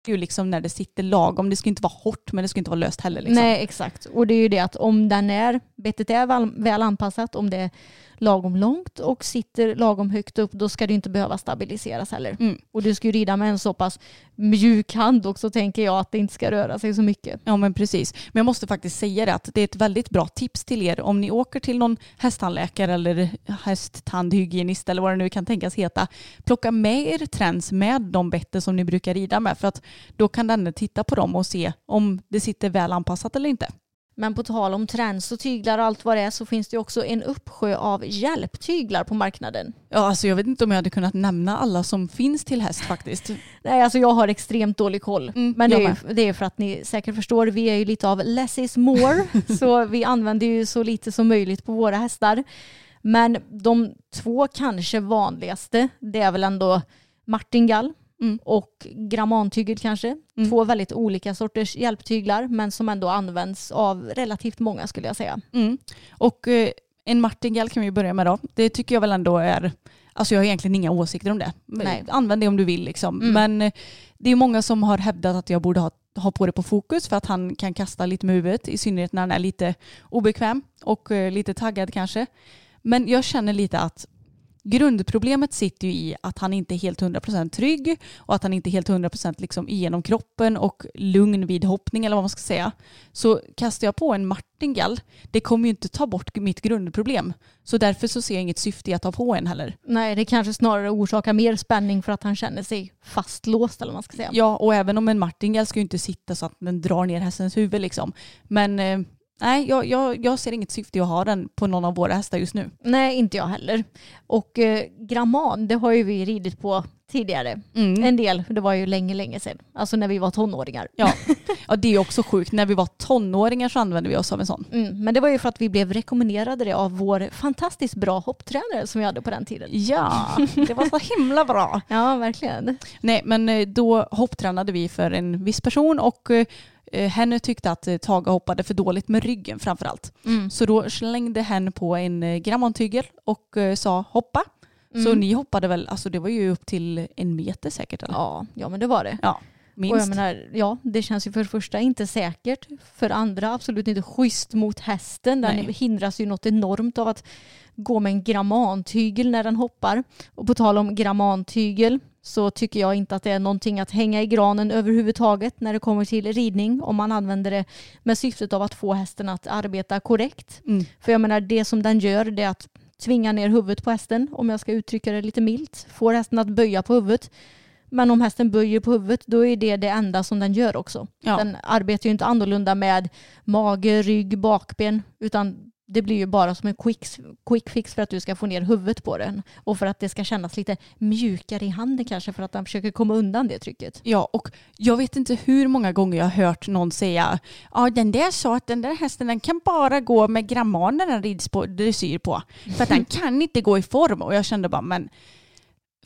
ju liksom när det sitter lagom. Det ska inte vara hårt men det ska inte vara löst heller. Liksom. Nej exakt. Och det är ju det att om den är, bettet är väl, anpassat, om det är lagom långt och sitter lagom högt upp, då ska det inte behöva stabiliseras heller. Mm. Och du ska ju rida med en så pass mjuk hand också tänker jag att det inte ska röra sig så mycket. Ja men precis. Men jag måste faktiskt säga det att det är ett väldigt bra tips till er om ni åker till någon hästtandläkare eller hästtandhygienist eller vad det nu kan tänkas heta. Plocka med er träns med de better som ni brukar rida med för att då kan denne titta på dem och se om det sitter väl anpassat eller inte. Men på tal om träns och tyglar och allt vad det är så finns det också en uppsjö av hjälptyglar på marknaden. Ja alltså jag vet inte om jag hade kunnat nämna alla som finns till häst faktiskt. <laughs> Nej, alltså jag har extremt dålig koll. Mm, Men det är, ju, det är för att ni säkert förstår, vi är ju lite av less is more. <laughs> så vi använder ju så lite som möjligt på våra hästar. Men de två kanske vanligaste, det är väl ändå martingall Mm. och grammantygel kanske. Mm. Två väldigt olika sorters hjälptyglar men som ändå används av relativt många skulle jag säga. Mm. Och eh, en martingall kan vi börja med då. Det tycker jag väl ändå är, alltså jag har egentligen inga åsikter om det. Nej. Använd det om du vill liksom. Mm. Men eh, det är många som har hävdat att jag borde ha, ha på det på fokus för att han kan kasta lite med huvudet, i synnerhet när han är lite obekväm och eh, lite taggad kanske. Men jag känner lite att grundproblemet sitter ju i att han inte är helt 100% trygg och att han inte är helt 100% liksom igenom kroppen och lugn vid hoppning eller vad man ska säga. Så kastar jag på en martingall, det kommer ju inte ta bort mitt grundproblem. Så därför så ser jag inget syfte i att ta på en heller. Nej, det kanske snarare orsakar mer spänning för att han känner sig fastlåst eller vad man ska säga. Ja, och även om en martingall ska ju inte sitta så att den drar ner hästens huvud liksom. Men eh, nej, jag, jag, jag ser inget syfte i att ha den på någon av våra hästar just nu. Nej, inte jag heller. Och eh, gramman, det har ju vi ridit på tidigare. Mm. En del, det var ju länge, länge sedan. Alltså när vi var tonåringar. Ja. <laughs> ja, det är också sjukt. När vi var tonåringar så använde vi oss av en sån. Mm, men det var ju för att vi blev rekommenderade det av vår fantastiskt bra hopptränare som vi hade på den tiden. Ja, det var så himla bra. <laughs> Ja, verkligen. Nej, men eh, då hopptränade vi för en viss person och eh, henne tyckte att eh, Tage hoppade för dåligt med ryggen framför allt. Mm. Så då slängde hen på en eh, grammantygel och sa hoppa. Så Mm. ni hoppade väl, alltså det var ju upp till en meter säkert eller? Ja, ja, men det var det. Ja, Och jag minst. menar, ja, det känns ju för det första inte säkert. För andra absolut inte schysst mot hästen. Den Nej. hindras ju något enormt av att gå med en grammantygel när den hoppar. Och på tal om grammantygel så tycker jag inte att det är någonting att hänga i granen överhuvudtaget när det kommer till ridning om man använder det med syftet av att få hästen att arbeta korrekt. Mm. För jag menar det som den gör det är att tvinga ner huvudet på hästen om jag ska uttrycka det lite milt. Får hästen att böja på huvudet. Men om hästen böjer på huvudet då är det det enda som den gör också. Ja. Den arbetar ju inte annorlunda med mage, rygg, bakben utan det blir ju bara som en quick, quick fix för att du ska få ner huvudet på den. Och för att det ska kännas lite mjukare i handen kanske för att den försöker komma undan det trycket. Ja, och jag vet inte hur många gånger jag har hört någon säga ja den där sa att den där hästen den kan bara gå med gramman när den rids på dressyr på. För att den <laughs> kan inte gå i form. Och jag kände bara men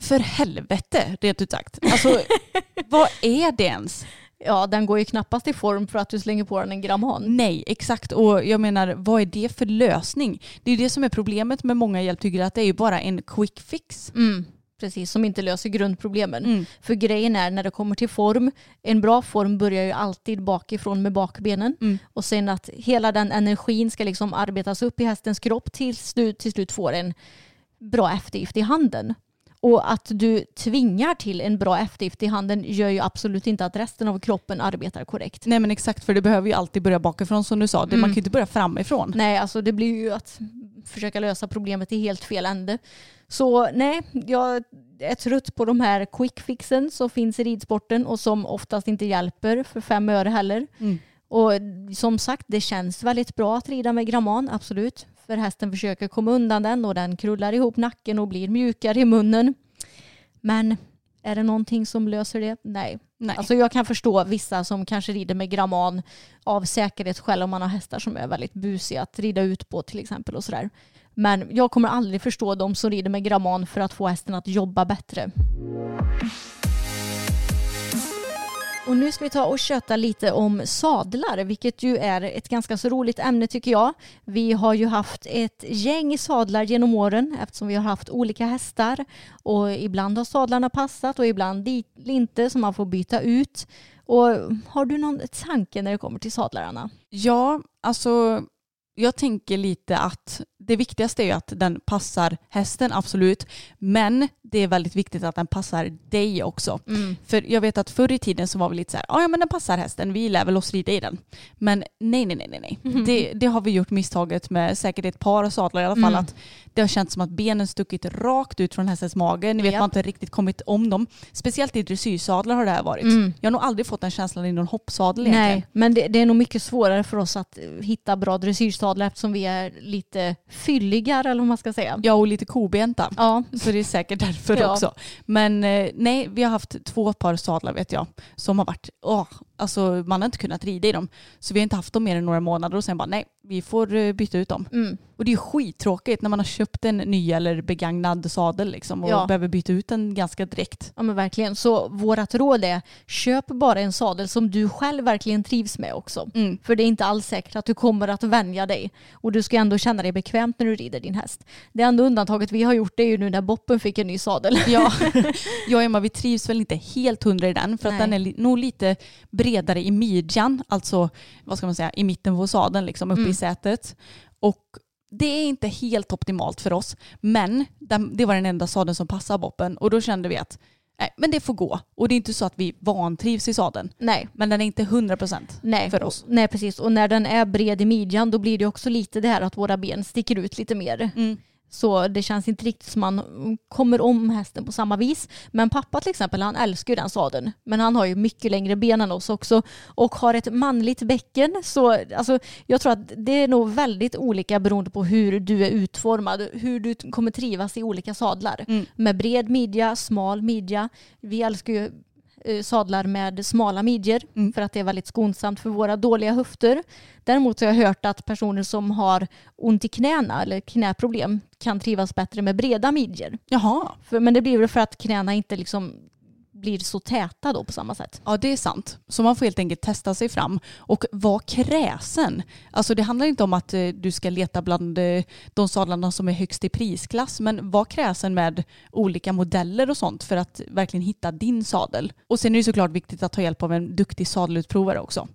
för helvete rent ut sagt. Alltså <laughs> vad är det ens? Ja, den går ju knappast i form för att du slänger på den en gramman. Nej, exakt. Och jag menar, vad är det för lösning? Det är ju det som är problemet med många hjälptyger, att det är ju bara en quick fix. Mm, precis, som inte löser grundproblemen. Mm. För grejen är när det kommer till form, en bra form börjar ju alltid bakifrån med bakbenen. Mm. Och sen att hela den energin ska liksom arbetas upp i hästens kropp tills du till slut får en bra eftergift i handen. Och att du tvingar till en bra eftergift i handen gör ju absolut inte att resten av kroppen arbetar korrekt. Nej men exakt, för det behöver ju alltid börja bakifrån som du sa. Det, Man Mm. kan ju inte börja framifrån. Nej, alltså det blir ju att försöka lösa problemet i helt fel ände. Så nej, jag är trött på de här quick fixen som finns i ridsporten och som oftast inte hjälper för fem öre heller. Mm. Och som sagt, det känns väldigt bra att rida med gramman, absolut. För hästen försöker komma undan den och den krullar ihop nacken och blir mjukare i munnen. Men är det någonting som löser det? Nej. Nej. Alltså jag kan förstå vissa som kanske rider med gramman av säkerhetsskäl om man har hästar som är väldigt busiga att rida ut på till exempel och sådär. Men jag kommer aldrig förstå de som rider med gramman för att få hästen att jobba bättre. Och nu ska vi ta och köta lite om sadlar, vilket ju är ett ganska så roligt ämne tycker jag. Vi har ju haft ett gäng sadlar genom åren eftersom vi har haft olika hästar och ibland har sadlarna passat och ibland inte så man får byta ut. Och har du någon tanke när det kommer till sadlarna? Ja, alltså jag tänker lite att det viktigaste är ju att den passar hästen, absolut. Men det är väldigt viktigt att den passar dig också. För jag vet att förr i tiden så var vi lite så här, "Ah, ja men den passar hästen, vi lär väl oss rida i den. Men nej, nej, nej, nej. nej. Det, det har vi gjort misstaget med säkert ett par sadlar i alla fall. Mm. Att det har känts som att benen stuckit rakt ut från hästens mage. Ni vet Japp. man har inte riktigt kommit om dem. Speciellt i dressyrsadlar har det här varit. Mm. Jag har nog aldrig fått den känslan i någon hoppsadel egentligen. Nej, men det, det är nog mycket svårare för oss att eh, hitta bra dressyrsadlar eftersom vi är lite fylligare eller vad man ska säga. Ja, och lite kobenta. Ja, Så det är säkert därför <laughs> Ja. också. Men eh, nej, vi har haft två par sadlar vet jag som har varit, åh, alltså man har inte kunnat rida i dem. Så vi har inte haft dem mer än några månader och sen bara nej, vi får eh, byta ut dem. mm. Och det är skittråkigt när man har köpt en ny eller begagnad sadel liksom och Ja. behöver byta ut den ganska direkt. Ja men verkligen. Så vårat råd är köp bara en sadel som du själv verkligen trivs med också. Mm. För det är inte alls säkert att du kommer att vänja dig. Och du ska ändå känna dig bekvämt när du rider din häst. Det enda undantaget vi har gjort det är ju nu när Boppen fick en ny sadel. Ja, <laughs> jag och Emma vi trivs väl inte helt hundra i den för att Nej. den är nog lite bredare i midjan, alltså vad ska man säga, i mitten på sadeln liksom uppe Mm. i sätet. Och det är inte helt optimalt för oss, men det var den enda sadeln som passade boppen och då kände vi att nej, men det får gå. Och det är inte så att vi vantrivs i sadeln, Nej. men den är inte 100% Nej, för oss. nej precis. Och när den är bred i midjan då blir det också lite det här att våra ben sticker ut lite mer. Mm. Så det känns inte riktigt som man kommer om hästen på samma vis. Men pappa till exempel, han älskar ju den sadeln. Men han har ju mycket längre ben än oss också. Och har ett manligt bäcken. Så alltså, jag tror att det är nog väldigt olika beroende på hur du är utformad. Hur du kommer trivas i olika sadlar. Mm. Med bred midja, smal midja. Vi älskar ju sadlar med smala midjor Mm. för att det är väldigt skonsamt för våra dåliga höfter. Däremot har jag hört att personer som har ont i knäna eller knäproblem kan trivas bättre med breda midjor. Jaha, För, men det blir väl för att knäna inte liksom blir så täta då på samma sätt. Ja, det är sant. Så man får helt enkelt testa sig fram och vara kräsen. Alltså det handlar inte om att eh, du ska leta bland eh, de sadlarna som är högst i prisklass, men var kräsen med olika modeller och sånt för att verkligen hitta din sadel. Och sen är det såklart viktigt att ta hjälp av en duktig sadelutprovare också.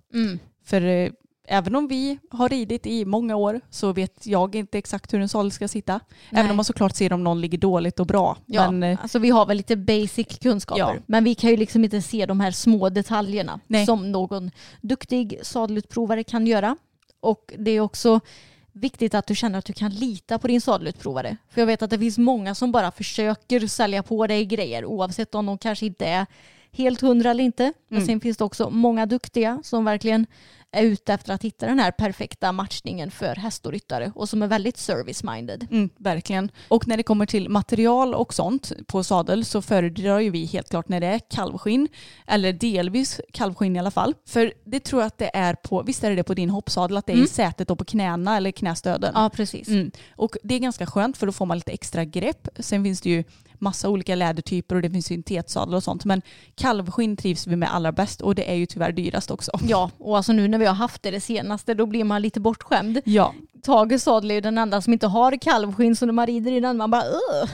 För eh, även om vi har ridit i många år så vet jag inte exakt hur en sadel ska sitta. Även Nej. om man såklart ser om någon ligger dåligt och bra. Ja, Men, eh, alltså vi har väl lite basic kunskaper. Ja. Men vi kan ju liksom inte se de här små detaljerna Nej. som någon duktig sadelutprovare kan göra. Och det är också viktigt att du känner att du kan lita på din sadelutprovare. För jag vet att det finns många som bara försöker sälja på dig grejer oavsett om de kanske inte är helt hundra eller inte. Men Mm. sen finns det också många duktiga som verkligen är ute efter att hitta den här perfekta matchningen för häst och ryttare och som är väldigt service-minded. Mm, verkligen. Och när det kommer till material och sånt på sadel så föredrar ju vi helt klart när det är kalvskinn eller delvis kalvskinn i alla fall. För det tror jag att det är på, visst är det på din hoppsadel att det är Mm. i sätet och på knäna eller knästöden? Ja, precis. Mm. Och det är ganska skönt för då får man lite extra grepp. Sen finns det ju massa olika lädertyper och det finns syntetsadlar och sånt. Men kalvskinn trivs vi med allra bäst och det är ju tyvärr dyrast också. Ja, och alltså nu när vi har haft det det senaste då blir man lite bortskämd. Ja, Tage sadel är ju den enda som inte har kalvskinn så när man rider i den man bara Ugh!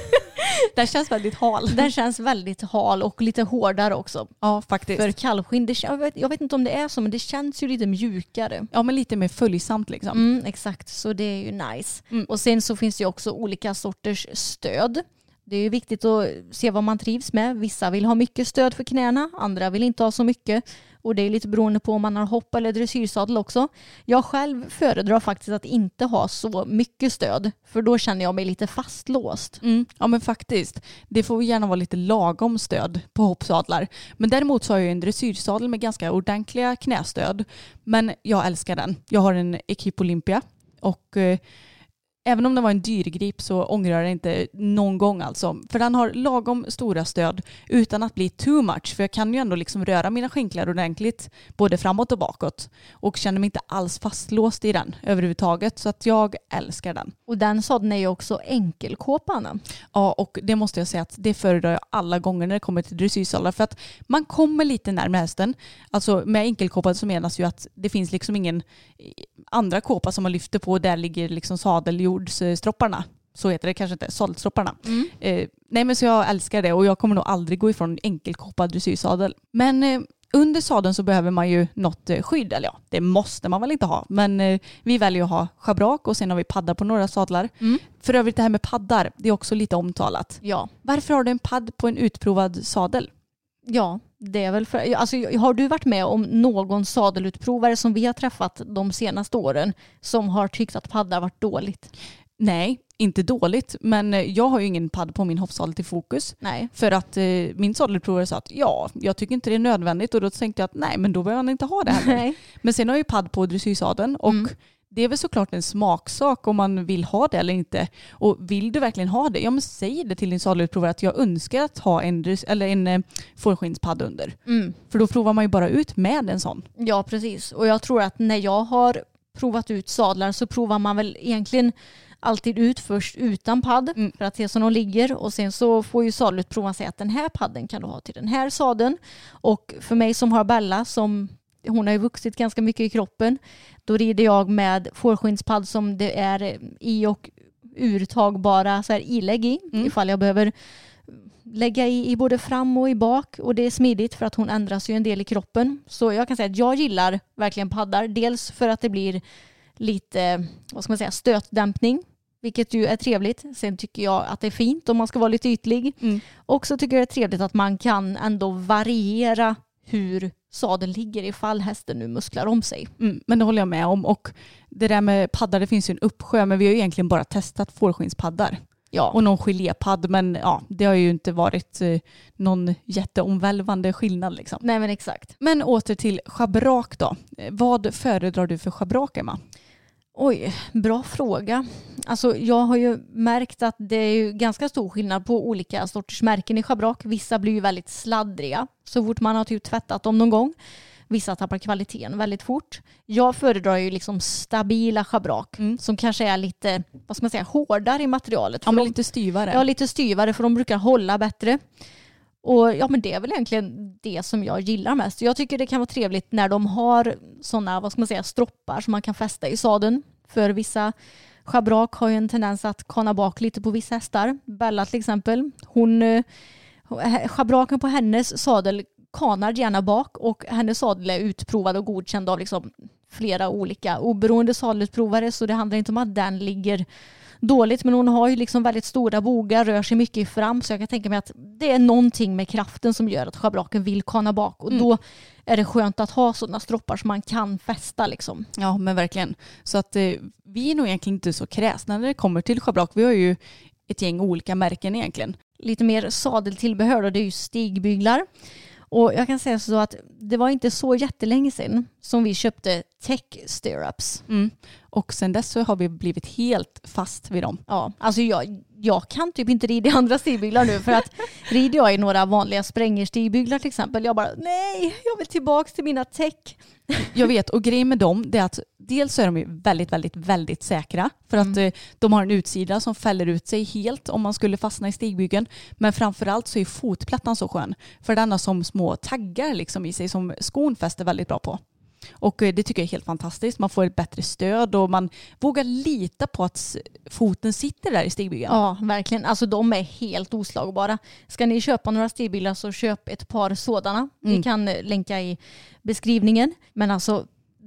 <laughs> den känns väldigt hal. Den känns väldigt hal och lite hårdare också. Ja, faktiskt. För kalvskinn, det, jag, vet, jag vet inte om det är så men det känns ju lite mjukare. Ja, men lite mer följsamt liksom. Mm, exakt, så det är ju nice. Mm. Och sen så finns det ju också olika sorters stöd. Det är ju viktigt att se vad man trivs med. Vissa vill ha mycket stöd för knäna, andra vill inte ha så mycket. Och det är lite beroende på om man har hopp eller dressyrsadel också. Jag själv föredrar faktiskt att inte ha så mycket stöd, för då känner jag mig lite fastlåst. Mm, ja men faktiskt. Det får gärna vara lite lagom stöd på hoppsadlar. Men däremot så har jag en dressyrsadel med ganska ordentliga knästöd. Men jag älskar den. Jag har en Equip Olympia och eh, även om den var en dyrgrip så ångrar jag det inte någon gång alltså. För den har lagom stora stöd utan att bli too much. För jag kan ju ändå liksom röra mina skinklar ordentligt både framåt och bakåt. Och känner mig inte alls fastlåst i den överhuvudtaget. Så att jag älskar den. Och den sadeln är ju också enkelkåpan. Ja, och det måste jag säga att det föredrar jag alla gånger när det kommer till dressyrsadlar. För att man kommer lite närmare hästen. Alltså med enkelkåpa så menas ju att det finns liksom ingen andra kåpa som man lyfter på och där ligger liksom sadeljordstropparna. Så heter det kanske inte, sadelstropparna. Eh, nej men så jag älskar det och jag kommer nog aldrig gå ifrån enkelkåpad dressyrsadel. Men eh, under sadeln så behöver man ju något eh, skydd, eller ja, det måste man väl inte ha. Men eh, vi väljer att ha schabrak och sen har vi paddar på några sadlar. Mm. För övrigt det här med paddar, det är också lite omtalat. Ja. Varför har du en padd på en utprovad sadel? Ja, det är väl för, alltså, har du varit med om någon sadelutprovare som vi har träffat de senaste åren som har tyckt att paddar varit dåligt? Nej, inte dåligt, men eh, jag har ju ingen padd på min hoppsadel till fokus. Nej. För att eh, min sadelutprovare sa att ja, jag tycker inte det är nödvändigt och då tänkte jag att nej, men då behöver man inte ha det heller. <laughs> Nej. Men sen har jag ju padd på dressyrsadeln och Mm. Det är väl såklart en smaksak om man vill ha det eller inte. Och vill du verkligen ha det, ja men säg det till din sadelutprovare att jag önskar att ha en, eller en eh, fårskinspadd under. Mm. För då provar man ju bara ut med en sån. Ja, precis. Och jag tror att när jag har provat ut sadlar så provar man väl egentligen alltid ut först utan padd Mm. för att se som de ligger och sen så får ju sadelutprovaren säga att den här padden kan du ha till den här sadeln. Och för mig som har Bella som hon har ju vuxit ganska mycket i kroppen. Då rider jag med fårskinspadd som det är i och urtagbara så här ilägg i Mm. ifall jag behöver lägga i, i både fram och i bak och det är smidigt för att hon ändras ju en del i kroppen. Så jag kan säga att jag gillar verkligen paddar. Dels för att det blir lite, vad ska man säga, stötdämpning. Vilket ju är trevligt. Sen tycker jag att det är fint om man ska vara lite ytlig. Mm. Och så tycker jag det är trevligt att man kan ändå variera hur sadeln ligger ifall hästen nu musklar om sig. Mm, men det håller jag med om. Och det där med paddar, det finns ju en uppsjö, men vi har ju egentligen bara testat fårskinspaddar. Ja, Och någon gelépadd, men ja, det har ju inte varit eh, någon jätteomvälvande skillnad liksom. nej men exakt. Men åter till schabrak då. Eh, Vad föredrar du för schabrak, Emma? Oj, bra fråga. Alltså, jag har ju märkt att det är ganska stor skillnad på olika sorters märken i schabrak. Vissa blir ju väldigt sladdriga så fort man har typ tvättat dem någon gång. Vissa tappar kvaliteten väldigt fort. Jag föredrar ju liksom stabila schabrak Mm. som kanske är lite, vad ska man säga, hårdare i materialet. Ja, men de- lite styvare. Ja, lite styvare för de brukar hålla bättre. Och ja, men det är väl egentligen det som jag gillar mest. Jag tycker det kan vara trevligt när de har sådana, vad ska man säga, stroppar som man kan fästa i sadeln. För vissa schabrak har ju en tendens att kana bak lite på vissa hästar. Bella till exempel, hon, eh, schabraken på hennes sadel kanar gärna bak och hennes sadel är utprovad och godkänd av liksom flera olika oberoende sadelutprovare så det handlar inte om att den ligger dåligt men hon har ju liksom väldigt stora bogar, rör sig mycket fram så jag kan tänka mig att det är någonting med kraften som gör att schabraken vill kana bak och Mm. då är det skönt att ha sådana stroppar som man kan fästa liksom. Ja, men verkligen. Så att eh, vi är nog egentligen inte så kräsna när det kommer till schabrak. Vi har ju ett gäng olika märken egentligen. lite mer sadeltillbehör och det är ju stigbyglar. Och jag kan säga så att det var inte så jättelänge sedan som vi köpte tech stirrups. Mm. Och sen dess så har vi blivit helt fast vid dem. Ja, alltså jag, jag kan typ inte rida i andra stigbyglar nu för att <laughs> rider jag i några vanliga sprängerstigbyglar till exempel, jag bara nej, jag vill tillbaka till mina tech. Jag vet, och grejen med dem det är att dels så är de ju väldigt, väldigt, väldigt säkra för att eh, de har en utsida som fäller ut sig helt om man skulle fastna i stigbygeln. Men framförallt så är fotplattan så skön för den har som små taggar liksom i sig som skon fäster väldigt bra på. Och eh, det tycker jag är helt fantastiskt. Man får ett bättre stöd och man vågar lita på att foten sitter där i stigbygeln. Ja, verkligen. Alltså de är helt oslagbara. Ska ni köpa några stigbyglar så köp ett par sådana. Vi Mm. kan eh, länka i beskrivningen. Men alltså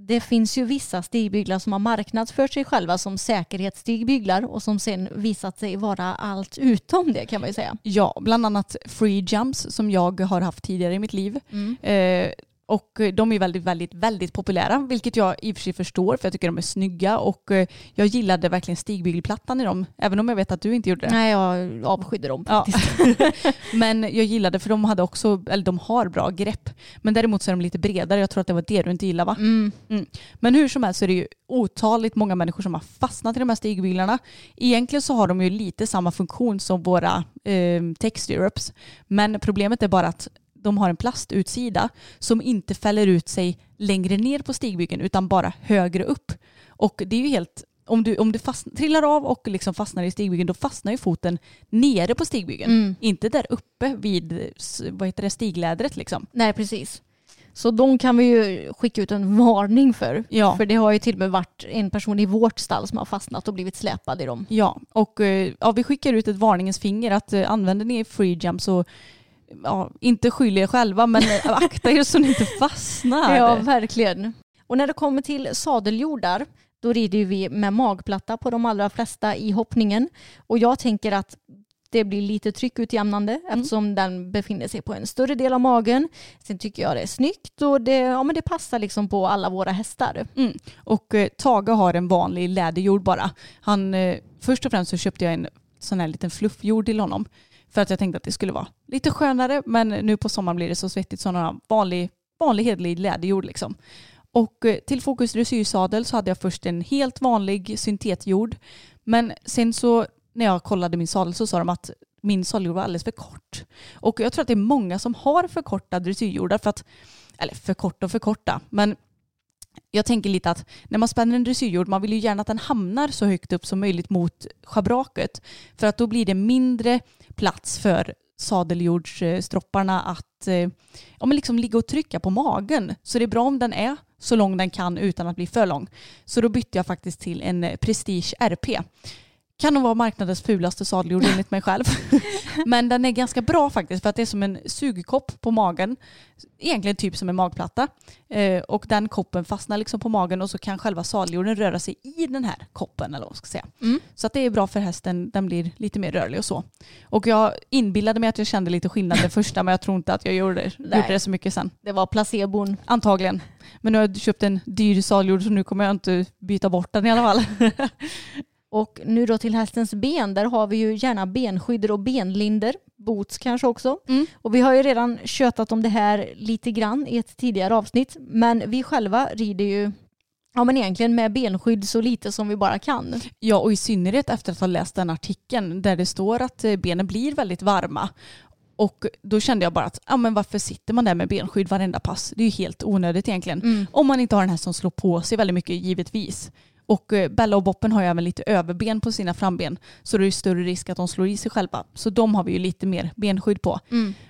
det finns ju vissa stigbyglar som har marknadsfört sig själva som säkerhetsstigbyglar och som sen visat sig vara allt utom det kan man ju säga. Ja, bland annat free jumps som jag har haft tidigare i mitt liv. Eh, och de är väldigt, väldigt, väldigt populära, vilket jag i och för sig förstår för jag tycker de är snygga och eh, jag gillade verkligen stigbygelplattan i dem, även om jag vet att du inte gjorde det. Nej, jag avskydde dem Ja. faktiskt. <laughs> Men jag gillade för de hade också, eller de har bra grepp. Men däremot så är de lite bredare. Jag tror att det var det du inte gillade va? Mm. Men hur som helst så är det ju otaligt många människor som har fastnat i de här stigbyglarna. Egentligen så har de ju lite samma funktion som våra eh, tech stirrups. Men problemet är bara att de har en plastutsida som inte fäller ut sig längre ner på stigbygeln utan bara högre upp. Och det är ju helt om du, om du fast, trillar av och liksom fastnar i stigbygeln då fastnar ju foten nere på stigbygeln. Mm. Inte där uppe vid vad heter det, stiglädret liksom. Nej, precis. Så de kan vi ju skicka ut en varning för. Ja. För det har ju till och med varit en person i vårt stall som har fastnat och blivit släpad i dem. Ja, och eh, ja, vi skickar ut ett varningens finger att eh, använder ni free jump så ja, inte skyll er själva men <laughs> akta er så ni inte fastnar. Ja, verkligen. Och när det kommer till sadeljordar, då rider vi med magplatta på de allra flesta i hoppningen. Och jag tänker att det blir lite tryckutjämnande eftersom den befinner sig på en större del av magen. Sen tycker jag det är snyggt och det, ja, men det passar liksom på alla våra hästar. Mm. Och eh, Tage har en vanlig läderjord bara. Han, eh, först och främst så köpte jag en sån här liten fluffjord till honom. För att jag tänkte att det skulle vara lite skönare men nu på sommaren blir det så svettigt så någon vanlig, vanlig hederlig läderjord liksom. Och eh, till Fokus dressyrsadel så hade jag först en helt vanlig syntetjord. Men sen så när jag kollade min sadel så sa de att min sadeljord var alldeles för kort. Och jag tror att det är många som har för korta dressyrjordar för att, eller för kort och för korta, men jag tänker lite att när man spänner en dressyrjord, man vill ju gärna att den hamnar så högt upp som möjligt mot schabraket. För att då blir det mindre plats för sadeljordsstropparna att eh, ja, men liksom ligga och trycka på magen. Så det är bra om den är så lång den kan utan att bli för lång. Så då bytte jag faktiskt till en eh, Prestige RP. Kan nog vara marknadens fulaste sadeljord <laughs> enligt mig själv. Men den är ganska bra faktiskt för att det är som en sugkopp på magen. Egentligen typ som en magplatta. Eh, och den koppen fastnar liksom på magen och så kan själva sadeljorden röra sig i den här koppen eller vad ska säga. Mm. Så att det är bra för hästen, den blir lite mer rörlig och så. Och jag inbillade mig att jag kände lite skillnad det första men jag tror inte att jag gjorde, gjorde det så mycket sen. Det var placebon. Antagligen. Men nu har jag köpt en dyr sadeljord så nu kommer jag inte byta bort den i alla fall. Och nu då till hästens ben, där har vi ju gärna benskydd och benlinder. Boots kanske också. Mm. Och vi har ju redan tjötat om det här lite grann i ett tidigare avsnitt. Men vi själva rider ju ja, men egentligen med benskydd så lite som vi bara kan. Ja, och i synnerhet efter att ha läst den artikeln där det står att eh, benen blir väldigt varma. Och då kände jag bara att ja, men varför sitter man där med benskydd varenda pass? Det är ju helt onödigt egentligen. Om man inte har den här som slår på sig väldigt mycket givetvis. Och eh, Bella och Boppen har ju även lite överben på sina framben. Så det är större risk att de slår i sig själva. Så de har vi ju lite mer benskydd på.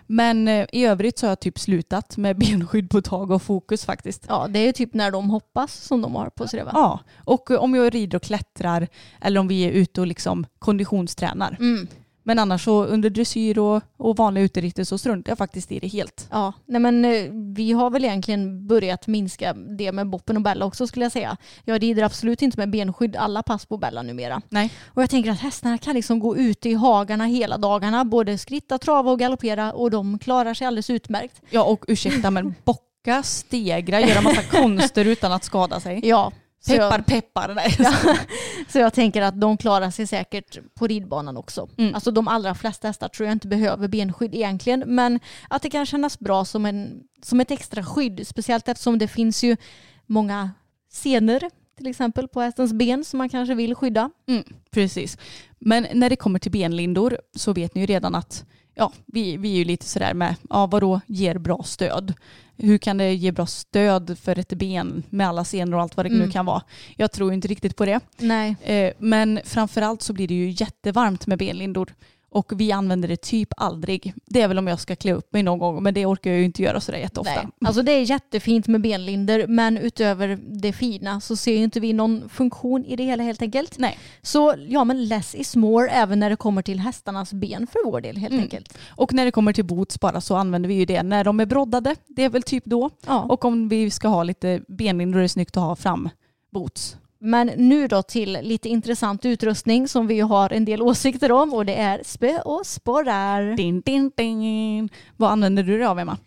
Men eh, i övrigt så har jag typ slutat med <laughs> benskydd på tag och fokus faktiskt. Ja, det är ju typ när de hoppas som de har på sig det va? Ja, och eh, om jag rider och klättrar eller om vi är ute och liksom konditionstränar. Mm. Men annars så under dressyr och, och vanliga uteritter så struntar jag faktiskt i det helt. Ja, nej men eh, vi har väl egentligen börjat minska det med Boppen och Bella också skulle jag säga. Jag rider absolut inte med benskydd alla pass på Bella numera. Nej. Och jag tänker att hästarna kan liksom gå ute i hagarna hela dagarna, både skritta, trava och galoppera och de klarar sig alldeles utmärkt. Ja och ursäkta men bocka, stegra, göra massa <laughs> konster utan att skada sig. Ja, Så jag- Peppar peppar. Nej. Ja, <laughs> så jag tänker att de klarar sig säkert på ridbanan också. Mm. Alltså de allra flesta hästar tror jag inte behöver benskydd egentligen. Men att det kan kännas bra som, en, som ett extra skydd. Speciellt eftersom det finns ju många senor till exempel på hästens ben som man kanske vill skydda. Mm, precis. Men när det kommer till benlindor så vet ni ju redan att ja, vi, vi är ju lite sådär med, ja vadå ger bra stöd? Hur kan det ge bra stöd för ett ben med alla senor och allt vad det nu Mm. kan vara? Jag tror inte riktigt på det. Nej. Eh, men framförallt så blir det ju jättevarmt med benlindor. Och vi använder det typ aldrig. Det är väl om jag ska klä upp mig någon gång, men det orkar jag ju inte göra sådär jätteofta. Nej. Alltså det är jättefint med benlinder men utöver det fina så ser ju inte vi någon funktion i det hela helt enkelt. Nej. Så ja men less is more även när det kommer till hästarnas ben för vår del helt Mm. enkelt. Och när det kommer till boots bara så använder vi ju det när de är broddade. Det är väl typ då. Ja. Och om vi ska ha lite benlindor är det snyggt att ha fram boots. Men nu då till lite intressant utrustning som vi har en del åsikter om och det är spö och sporrar. Din, din, din. Vad använder du det av Emma?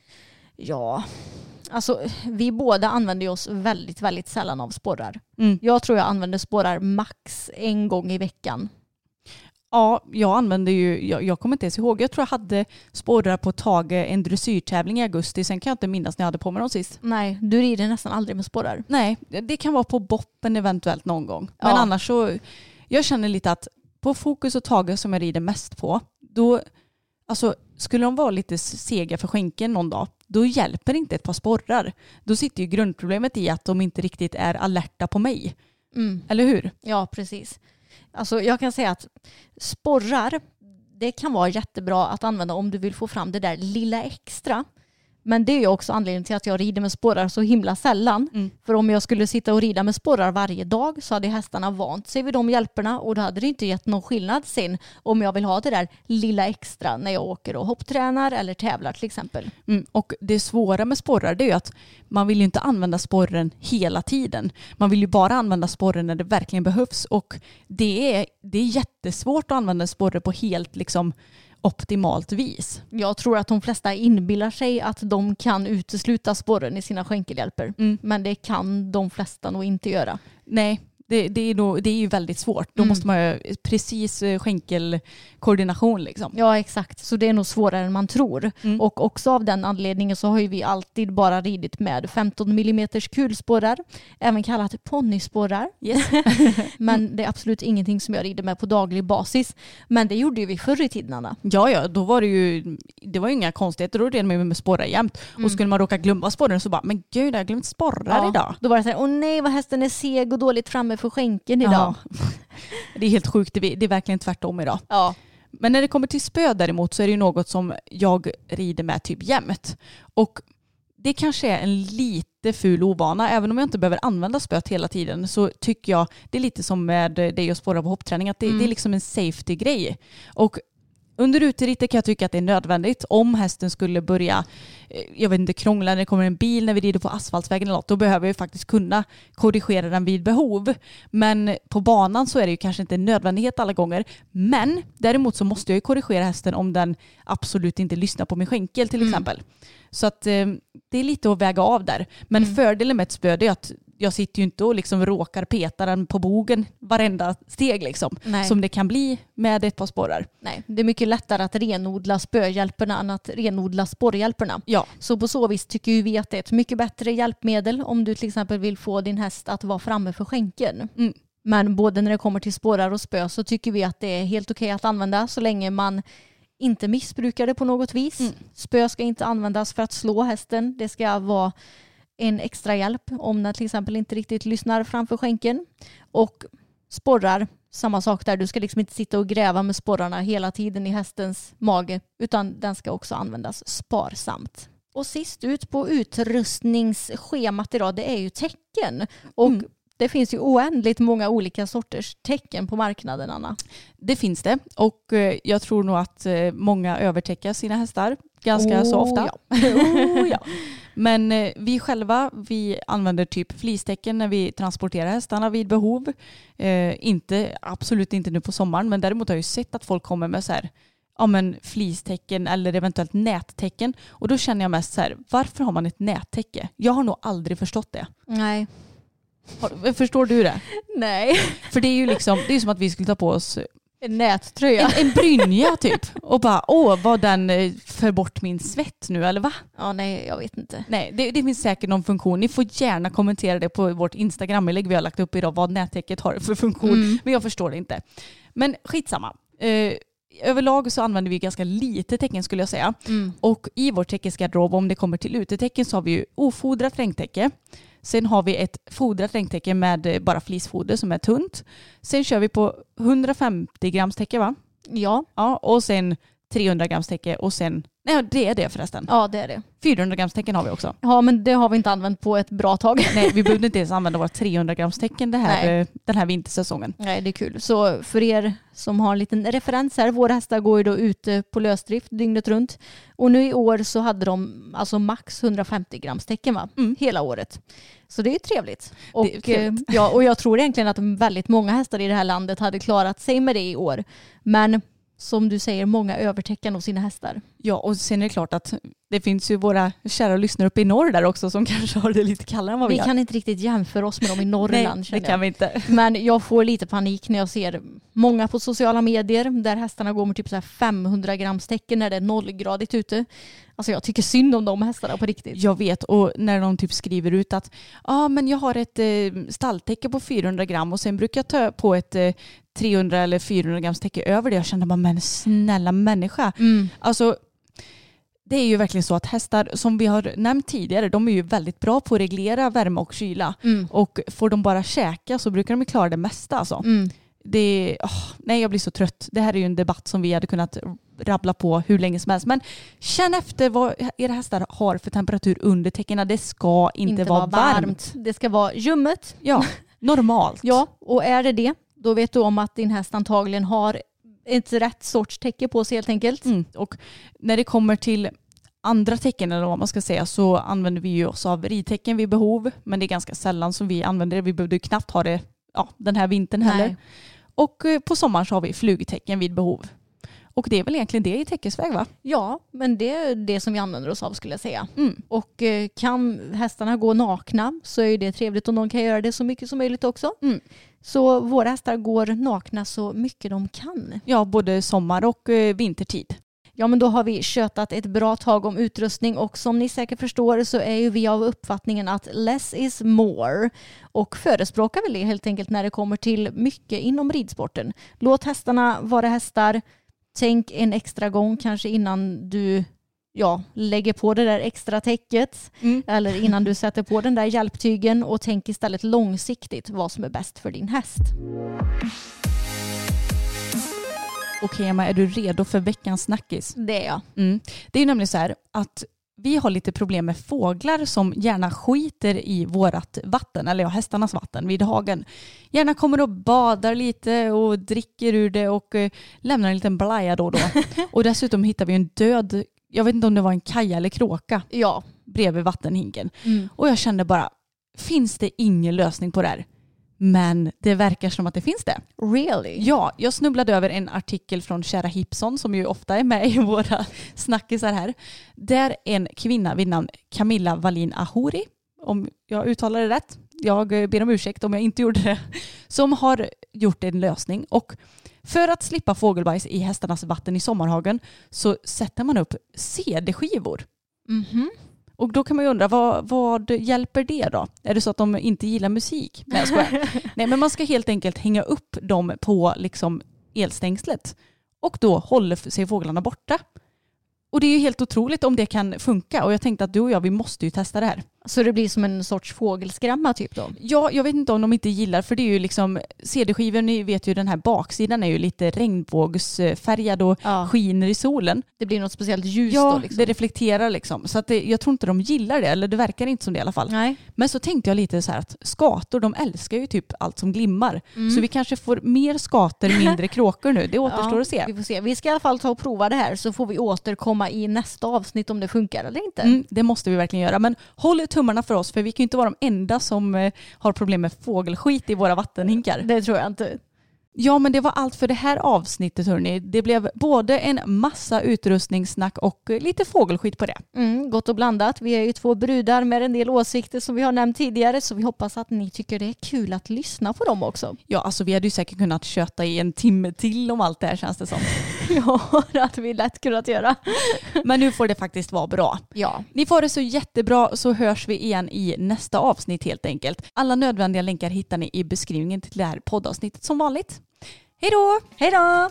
Ja, alltså vi båda använder oss väldigt, väldigt sällan av sporrar. Mm. Jag tror jag använder sporrar max en gång i veckan. Ja, jag använder ju, jag, jag kommer inte ens ihåg, jag tror jag hade sporrar på Tage en dressyrtävling i augusti, sen kan jag inte minnas när jag hade på mig dem sist. Nej, du rider nästan aldrig med sporrar. Nej, det kan vara på boppen eventuellt någon gång. Men Ja. annars så, jag känner lite att på Fokus och Tage som jag rider mest på, då, alltså skulle de vara lite sega för skänken någon dag, då hjälper inte ett par sporrar. Då sitter ju grundproblemet i att de inte riktigt är alerta på mig. Mm. Eller hur? Ja, precis. Alltså jag kan säga att sporrar, det kan vara jättebra att använda om du vill få fram det där lilla extra. Men det är också anledningen till att jag rider med sporrar så himla sällan. Mm. För om jag skulle sitta och rida med sporrar varje dag så hade hästarna vant sig vid de hjälperna och då hade det inte gett någon skillnad sen om jag vill ha det där lilla extra när jag åker och hopptränar eller tävlar till exempel. Mm. Och det svåra med sporrar det är ju att man vill ju inte använda sporren hela tiden. Man vill ju bara använda sporren när det verkligen behövs och det är, det är jättesvårt att använda sporre på helt liksom optimalt vis. Jag tror att de flesta inbillar sig att de kan utesluta sporren i sina skänkelhjälper. Mm. Men det kan de flesta nog inte göra. Nej, det, det, är nog, det är ju väldigt svårt. Då Mm. måste man ju precis eh, skänkelkoordination liksom. Ja exakt, så det är nog svårare än man tror. Mm. Och också av den anledningen så har ju vi alltid bara ridit med 15 mm kulspårar, även kallat ponnyspårar. Yes. <laughs> Men det är absolut ingenting som jag rider med på daglig basis. Men det gjorde ju vi förr i tiden Anna. Ja, ja, då var det ju, det var ju inga konstigheter. Då red man ju med sporrar jämt. Mm. Och skulle man råka glömma sporren så bara, men gud, jag har glömt sporrar idag. Då var det så här, åh nej vad hästen är seg och dåligt framme för skänken idag. Ja. <laughs> Det är helt sjukt, det är verkligen tvärtom idag. Ja. Men när det kommer till spö däremot så är det ju något som jag rider med typ jämt. Och det kanske är en lite ful ovana. Även om jag inte behöver använda spöet hela tiden så tycker jag det är lite som med dig och spåra på hoppträning. Att det, Mm. det är liksom en safety-grej. Och under uteritter kan jag tycka att det är nödvändigt. Om hästen skulle börja, eh, jag vet inte, krångla när det kommer en bil när vi rider på asfaltsvägen eller något, då behöver ju faktiskt kunna korrigera den vid behov. Men på banan så är det ju kanske inte en nödvändighet alla gånger. Men däremot så måste jag ju korrigera hästen om den absolut inte lyssnar på min skänkel till exempel. Så att eh, det är lite att väga av där. Men fördelen med ett spö är att jag sitter ju inte och liksom råkar peta den på bogen varenda steg liksom. Nej. Som det kan bli med ett par sporrar. Nej, det är mycket lättare att renodla spöhjälperna än att renodla sporrhjälperna. Ja, Så på så vis tycker vi att det är ett mycket bättre hjälpmedel om du till exempel vill få din häst att vara framme för skänken. Mm. Men både när det kommer till spårar och spö så tycker vi att det är helt okej att använda så länge man inte missbrukar det på något vis. Mm. Spö ska inte användas för att slå hästen. Det ska vara en extra hjälp om den till exempel inte riktigt lyssnar framför skänken. Och sporrar, samma sak där. Du ska liksom inte sitta och gräva med sporrarna hela tiden i hästens mage utan den ska också användas sparsamt. Och sist ut på utrustningsschemat idag det är ju tecken. Och Mm. det finns ju oändligt många olika sorters tecken på marknaden Anna. det finns det. Och eh, jag tror nog att eh, många övertäcker sina hästar ganska så Oh, ofta. ja. oh, ja. <laughs> Men eh, vi själva vi använder typ flistecken när vi transporterar hästarna vid behov. Eh, inte, absolut inte nu på sommaren men däremot har jag ju sett att folk kommer med så här ja, men flistecken eller eventuellt nättecken. Och då känner jag mest så här, varför har man ett nättäcke? Jag har nog aldrig förstått det. Nej. Har- Förstår du det? Nej, För det är ju liksom, det är som att vi skulle ta på oss en nättröja. en, en brynja typ och bara åh vad den eh, för bort min svett nu eller va? Ja, nej, jag vet inte. Nej det, det finns säkert någon funktion. Ni får gärna kommentera det på vårt Instagram-inlägg vi har lagt upp idag vad nättäcket har för funktion. Mm. Men jag förstår det inte. Men skitsamma. Eh, överlag så använder vi ganska lite tecken skulle jag säga. Mm. Och i vår täckesgarderob om det kommer till utetecken så har vi ju ofodrat regntäcke. Sen har vi ett fodrat regntäcke med eh, bara fleecefoder som är tunt. Sen kör vi på 150 grams täcke va? Ja, Ja, och sen 300 grams täcke och sen, nej det är det förresten. ja, det är det. 400 grams täcken har vi också. Ja, men det har vi inte använt på ett bra tag. <laughs> Nej, vi behövde inte ens använda våra 300 grams täcken det här, eh, den här vintersäsongen. Nej, det är kul. Så för er som har en liten referens här, våra hästar går ju då ute på lösdrift dygnet runt. Och nu i år så hade de alltså max 150 grams täcken va? Mm. Hela året. Så det är trevligt. Och, är trevligt. eh, ja, och jag tror egentligen att väldigt många hästar i det här landet hade klarat sig med det i år. Men som du säger, många övertäcker nog sina hästar. Ja, och sen är det klart att det finns ju våra kära lyssnare uppe i norr där också som <laughs> kanske har det lite kallare än vad vi, Vi har. kan inte riktigt jämföra oss med dem i <laughs> Nej, Norrland det känner kan jag. vi inte. <laughs> Men jag får lite panik när jag ser många på sociala medier där hästarna går med typ så här 500 grams täcken när det är nollgradigt ute. Alltså jag tycker synd om de hästarna på riktigt. Jag vet och när de typ skriver ut att ja men jag har ett eh, stalltäcke på 400 gram och sen brukar jag ta på ett eh, 300 eller 400 grams täcke över det. Jag kände bara men snälla människa. Mm. Alltså det är ju verkligen så att hästar som vi har nämnt tidigare de är ju väldigt bra på att reglera värme och kyla. Mm. Och får de bara käka så brukar de ju klara det mesta alltså. Mm. Det, åh, nej jag blir så trött. Det här är ju en debatt som vi hade kunnat rabbla på hur länge som helst. Men känn efter vad era hästar har för temperatur under täckena. Det ska inte, vara varmt. Det ska vara ljummet. Ja, normalt. <laughs> Ja, och är det det, då vet du om att din häst antagligen har ett rätt sorts täcke på sig helt enkelt. Mm. Och när det kommer till andra tecken eller vad man ska säga så använder vi ju oss av ridtecken vid behov. Men det är ganska sällan som vi använder det. Vi behövde ju knappt ha det ja, den här vintern heller. Nej. Och eh, på sommaren så har vi flugtecken vid behov. Och det är väl egentligen det i täckesväg va? Ja, men det är det som vi använder oss av skulle jag säga. Mm. Och eh, kan hästarna gå nakna så är det trevligt om de kan göra det så mycket som möjligt också. Mm. Så våra hästar går nakna så mycket de kan. Ja, både sommar och eh, vintertid. Ja men då har vi tjötat ett bra tag om utrustning och som ni säkert förstår så är ju vi av uppfattningen att less is more och förespråkar väl det helt enkelt när det kommer till mycket inom ridsporten. Låt hästarna vara hästar. Tänk en extra gång kanske innan du ja, lägger på det där extra täcket Mm. eller innan du sätter på den där hjälptygen och tänk istället långsiktigt vad som är bäst för din häst. Okej Emma, är du redo för veckans snackis? Det är jag. Mm. Det är ju nämligen så här att vi har lite problem med fåglar som gärna skiter i vårat vatten, eller ja, hästarnas vatten vid hagen. Gärna kommer och badar lite och dricker ur det och eh, lämnar en liten blaja då och då. <laughs> och dessutom hittar vi en död, jag vet inte om det var en kaja eller kråka Ja. bredvid vattenhinken. Mm. Och jag kände bara, finns det ingen lösning på det här? Men det verkar som att det finns det. Really? Ja, jag snubblade över en artikel från Kära Hipson som ju ofta är med i <laughs> våra snackisar här. Där en kvinna vid namn Camilla Wallin Ahouri, om jag uttalar det rätt, jag ber om ursäkt om jag inte gjorde det, som har gjort en lösning. Och för att slippa fågelbajs i hästarnas vatten i sommarhagen så sätter man upp CD-skivor. Mhm. Och då kan man ju undra, vad, vad hjälper det då? Är det så att de inte gillar musik? Nej, jag. <laughs> Nej, men man ska helt enkelt hänga upp dem på liksom elstängslet. Och då håller sig fåglarna borta. Och det är ju helt otroligt om det kan funka. Och jag tänkte att du och jag, vi måste ju testa det här. Så det blir som en sorts fågelskrämma typ då? Ja, jag vet inte om de inte gillar, för det är ju liksom CD-skivor, ni vet ju den här baksidan är ju lite regnbågsfärgad och Ja. skiner i solen. Det blir något speciellt ljus Ja, då liksom? det reflekterar liksom. Så att det, jag tror inte de gillar det, eller det verkar inte som det i alla fall. Nej. Men så tänkte jag lite så här att skator de älskar ju typ allt som glimmar. Mm. Så vi kanske får mer skator, mindre kråkor nu. Det <laughs> återstår Ja, att se. Vi får se. Vi ska i alla fall ta och prova det här så får vi återkomma i nästa avsnitt om det funkar eller inte. Mm, det måste vi verkligen göra. Men håll tummarna för oss för vi kan ju inte vara de enda som eh, har problem med fågelskit i våra vattenhinkar. Det tror jag inte. Ja, men det var allt för det här avsnittet hörni. Det blev både en massa utrustningssnack och lite fågelskit på det. Mm, gott och blandat. Vi är ju två brudar med en del åsikter som vi har nämnt tidigare så vi hoppas att ni tycker det är kul att lyssna på dem också. Ja, alltså vi hade ju säkert kunnat köta i en timme till om allt det här känns det som. <laughs> Ja, det hade vi lätt kunnat göra. Men nu får det faktiskt vara bra. Ja. Ni får det så jättebra så hörs vi igen i nästa avsnitt helt enkelt. Alla nödvändiga länkar hittar ni i beskrivningen till det här poddavsnittet som vanligt. Hej då! Hej då!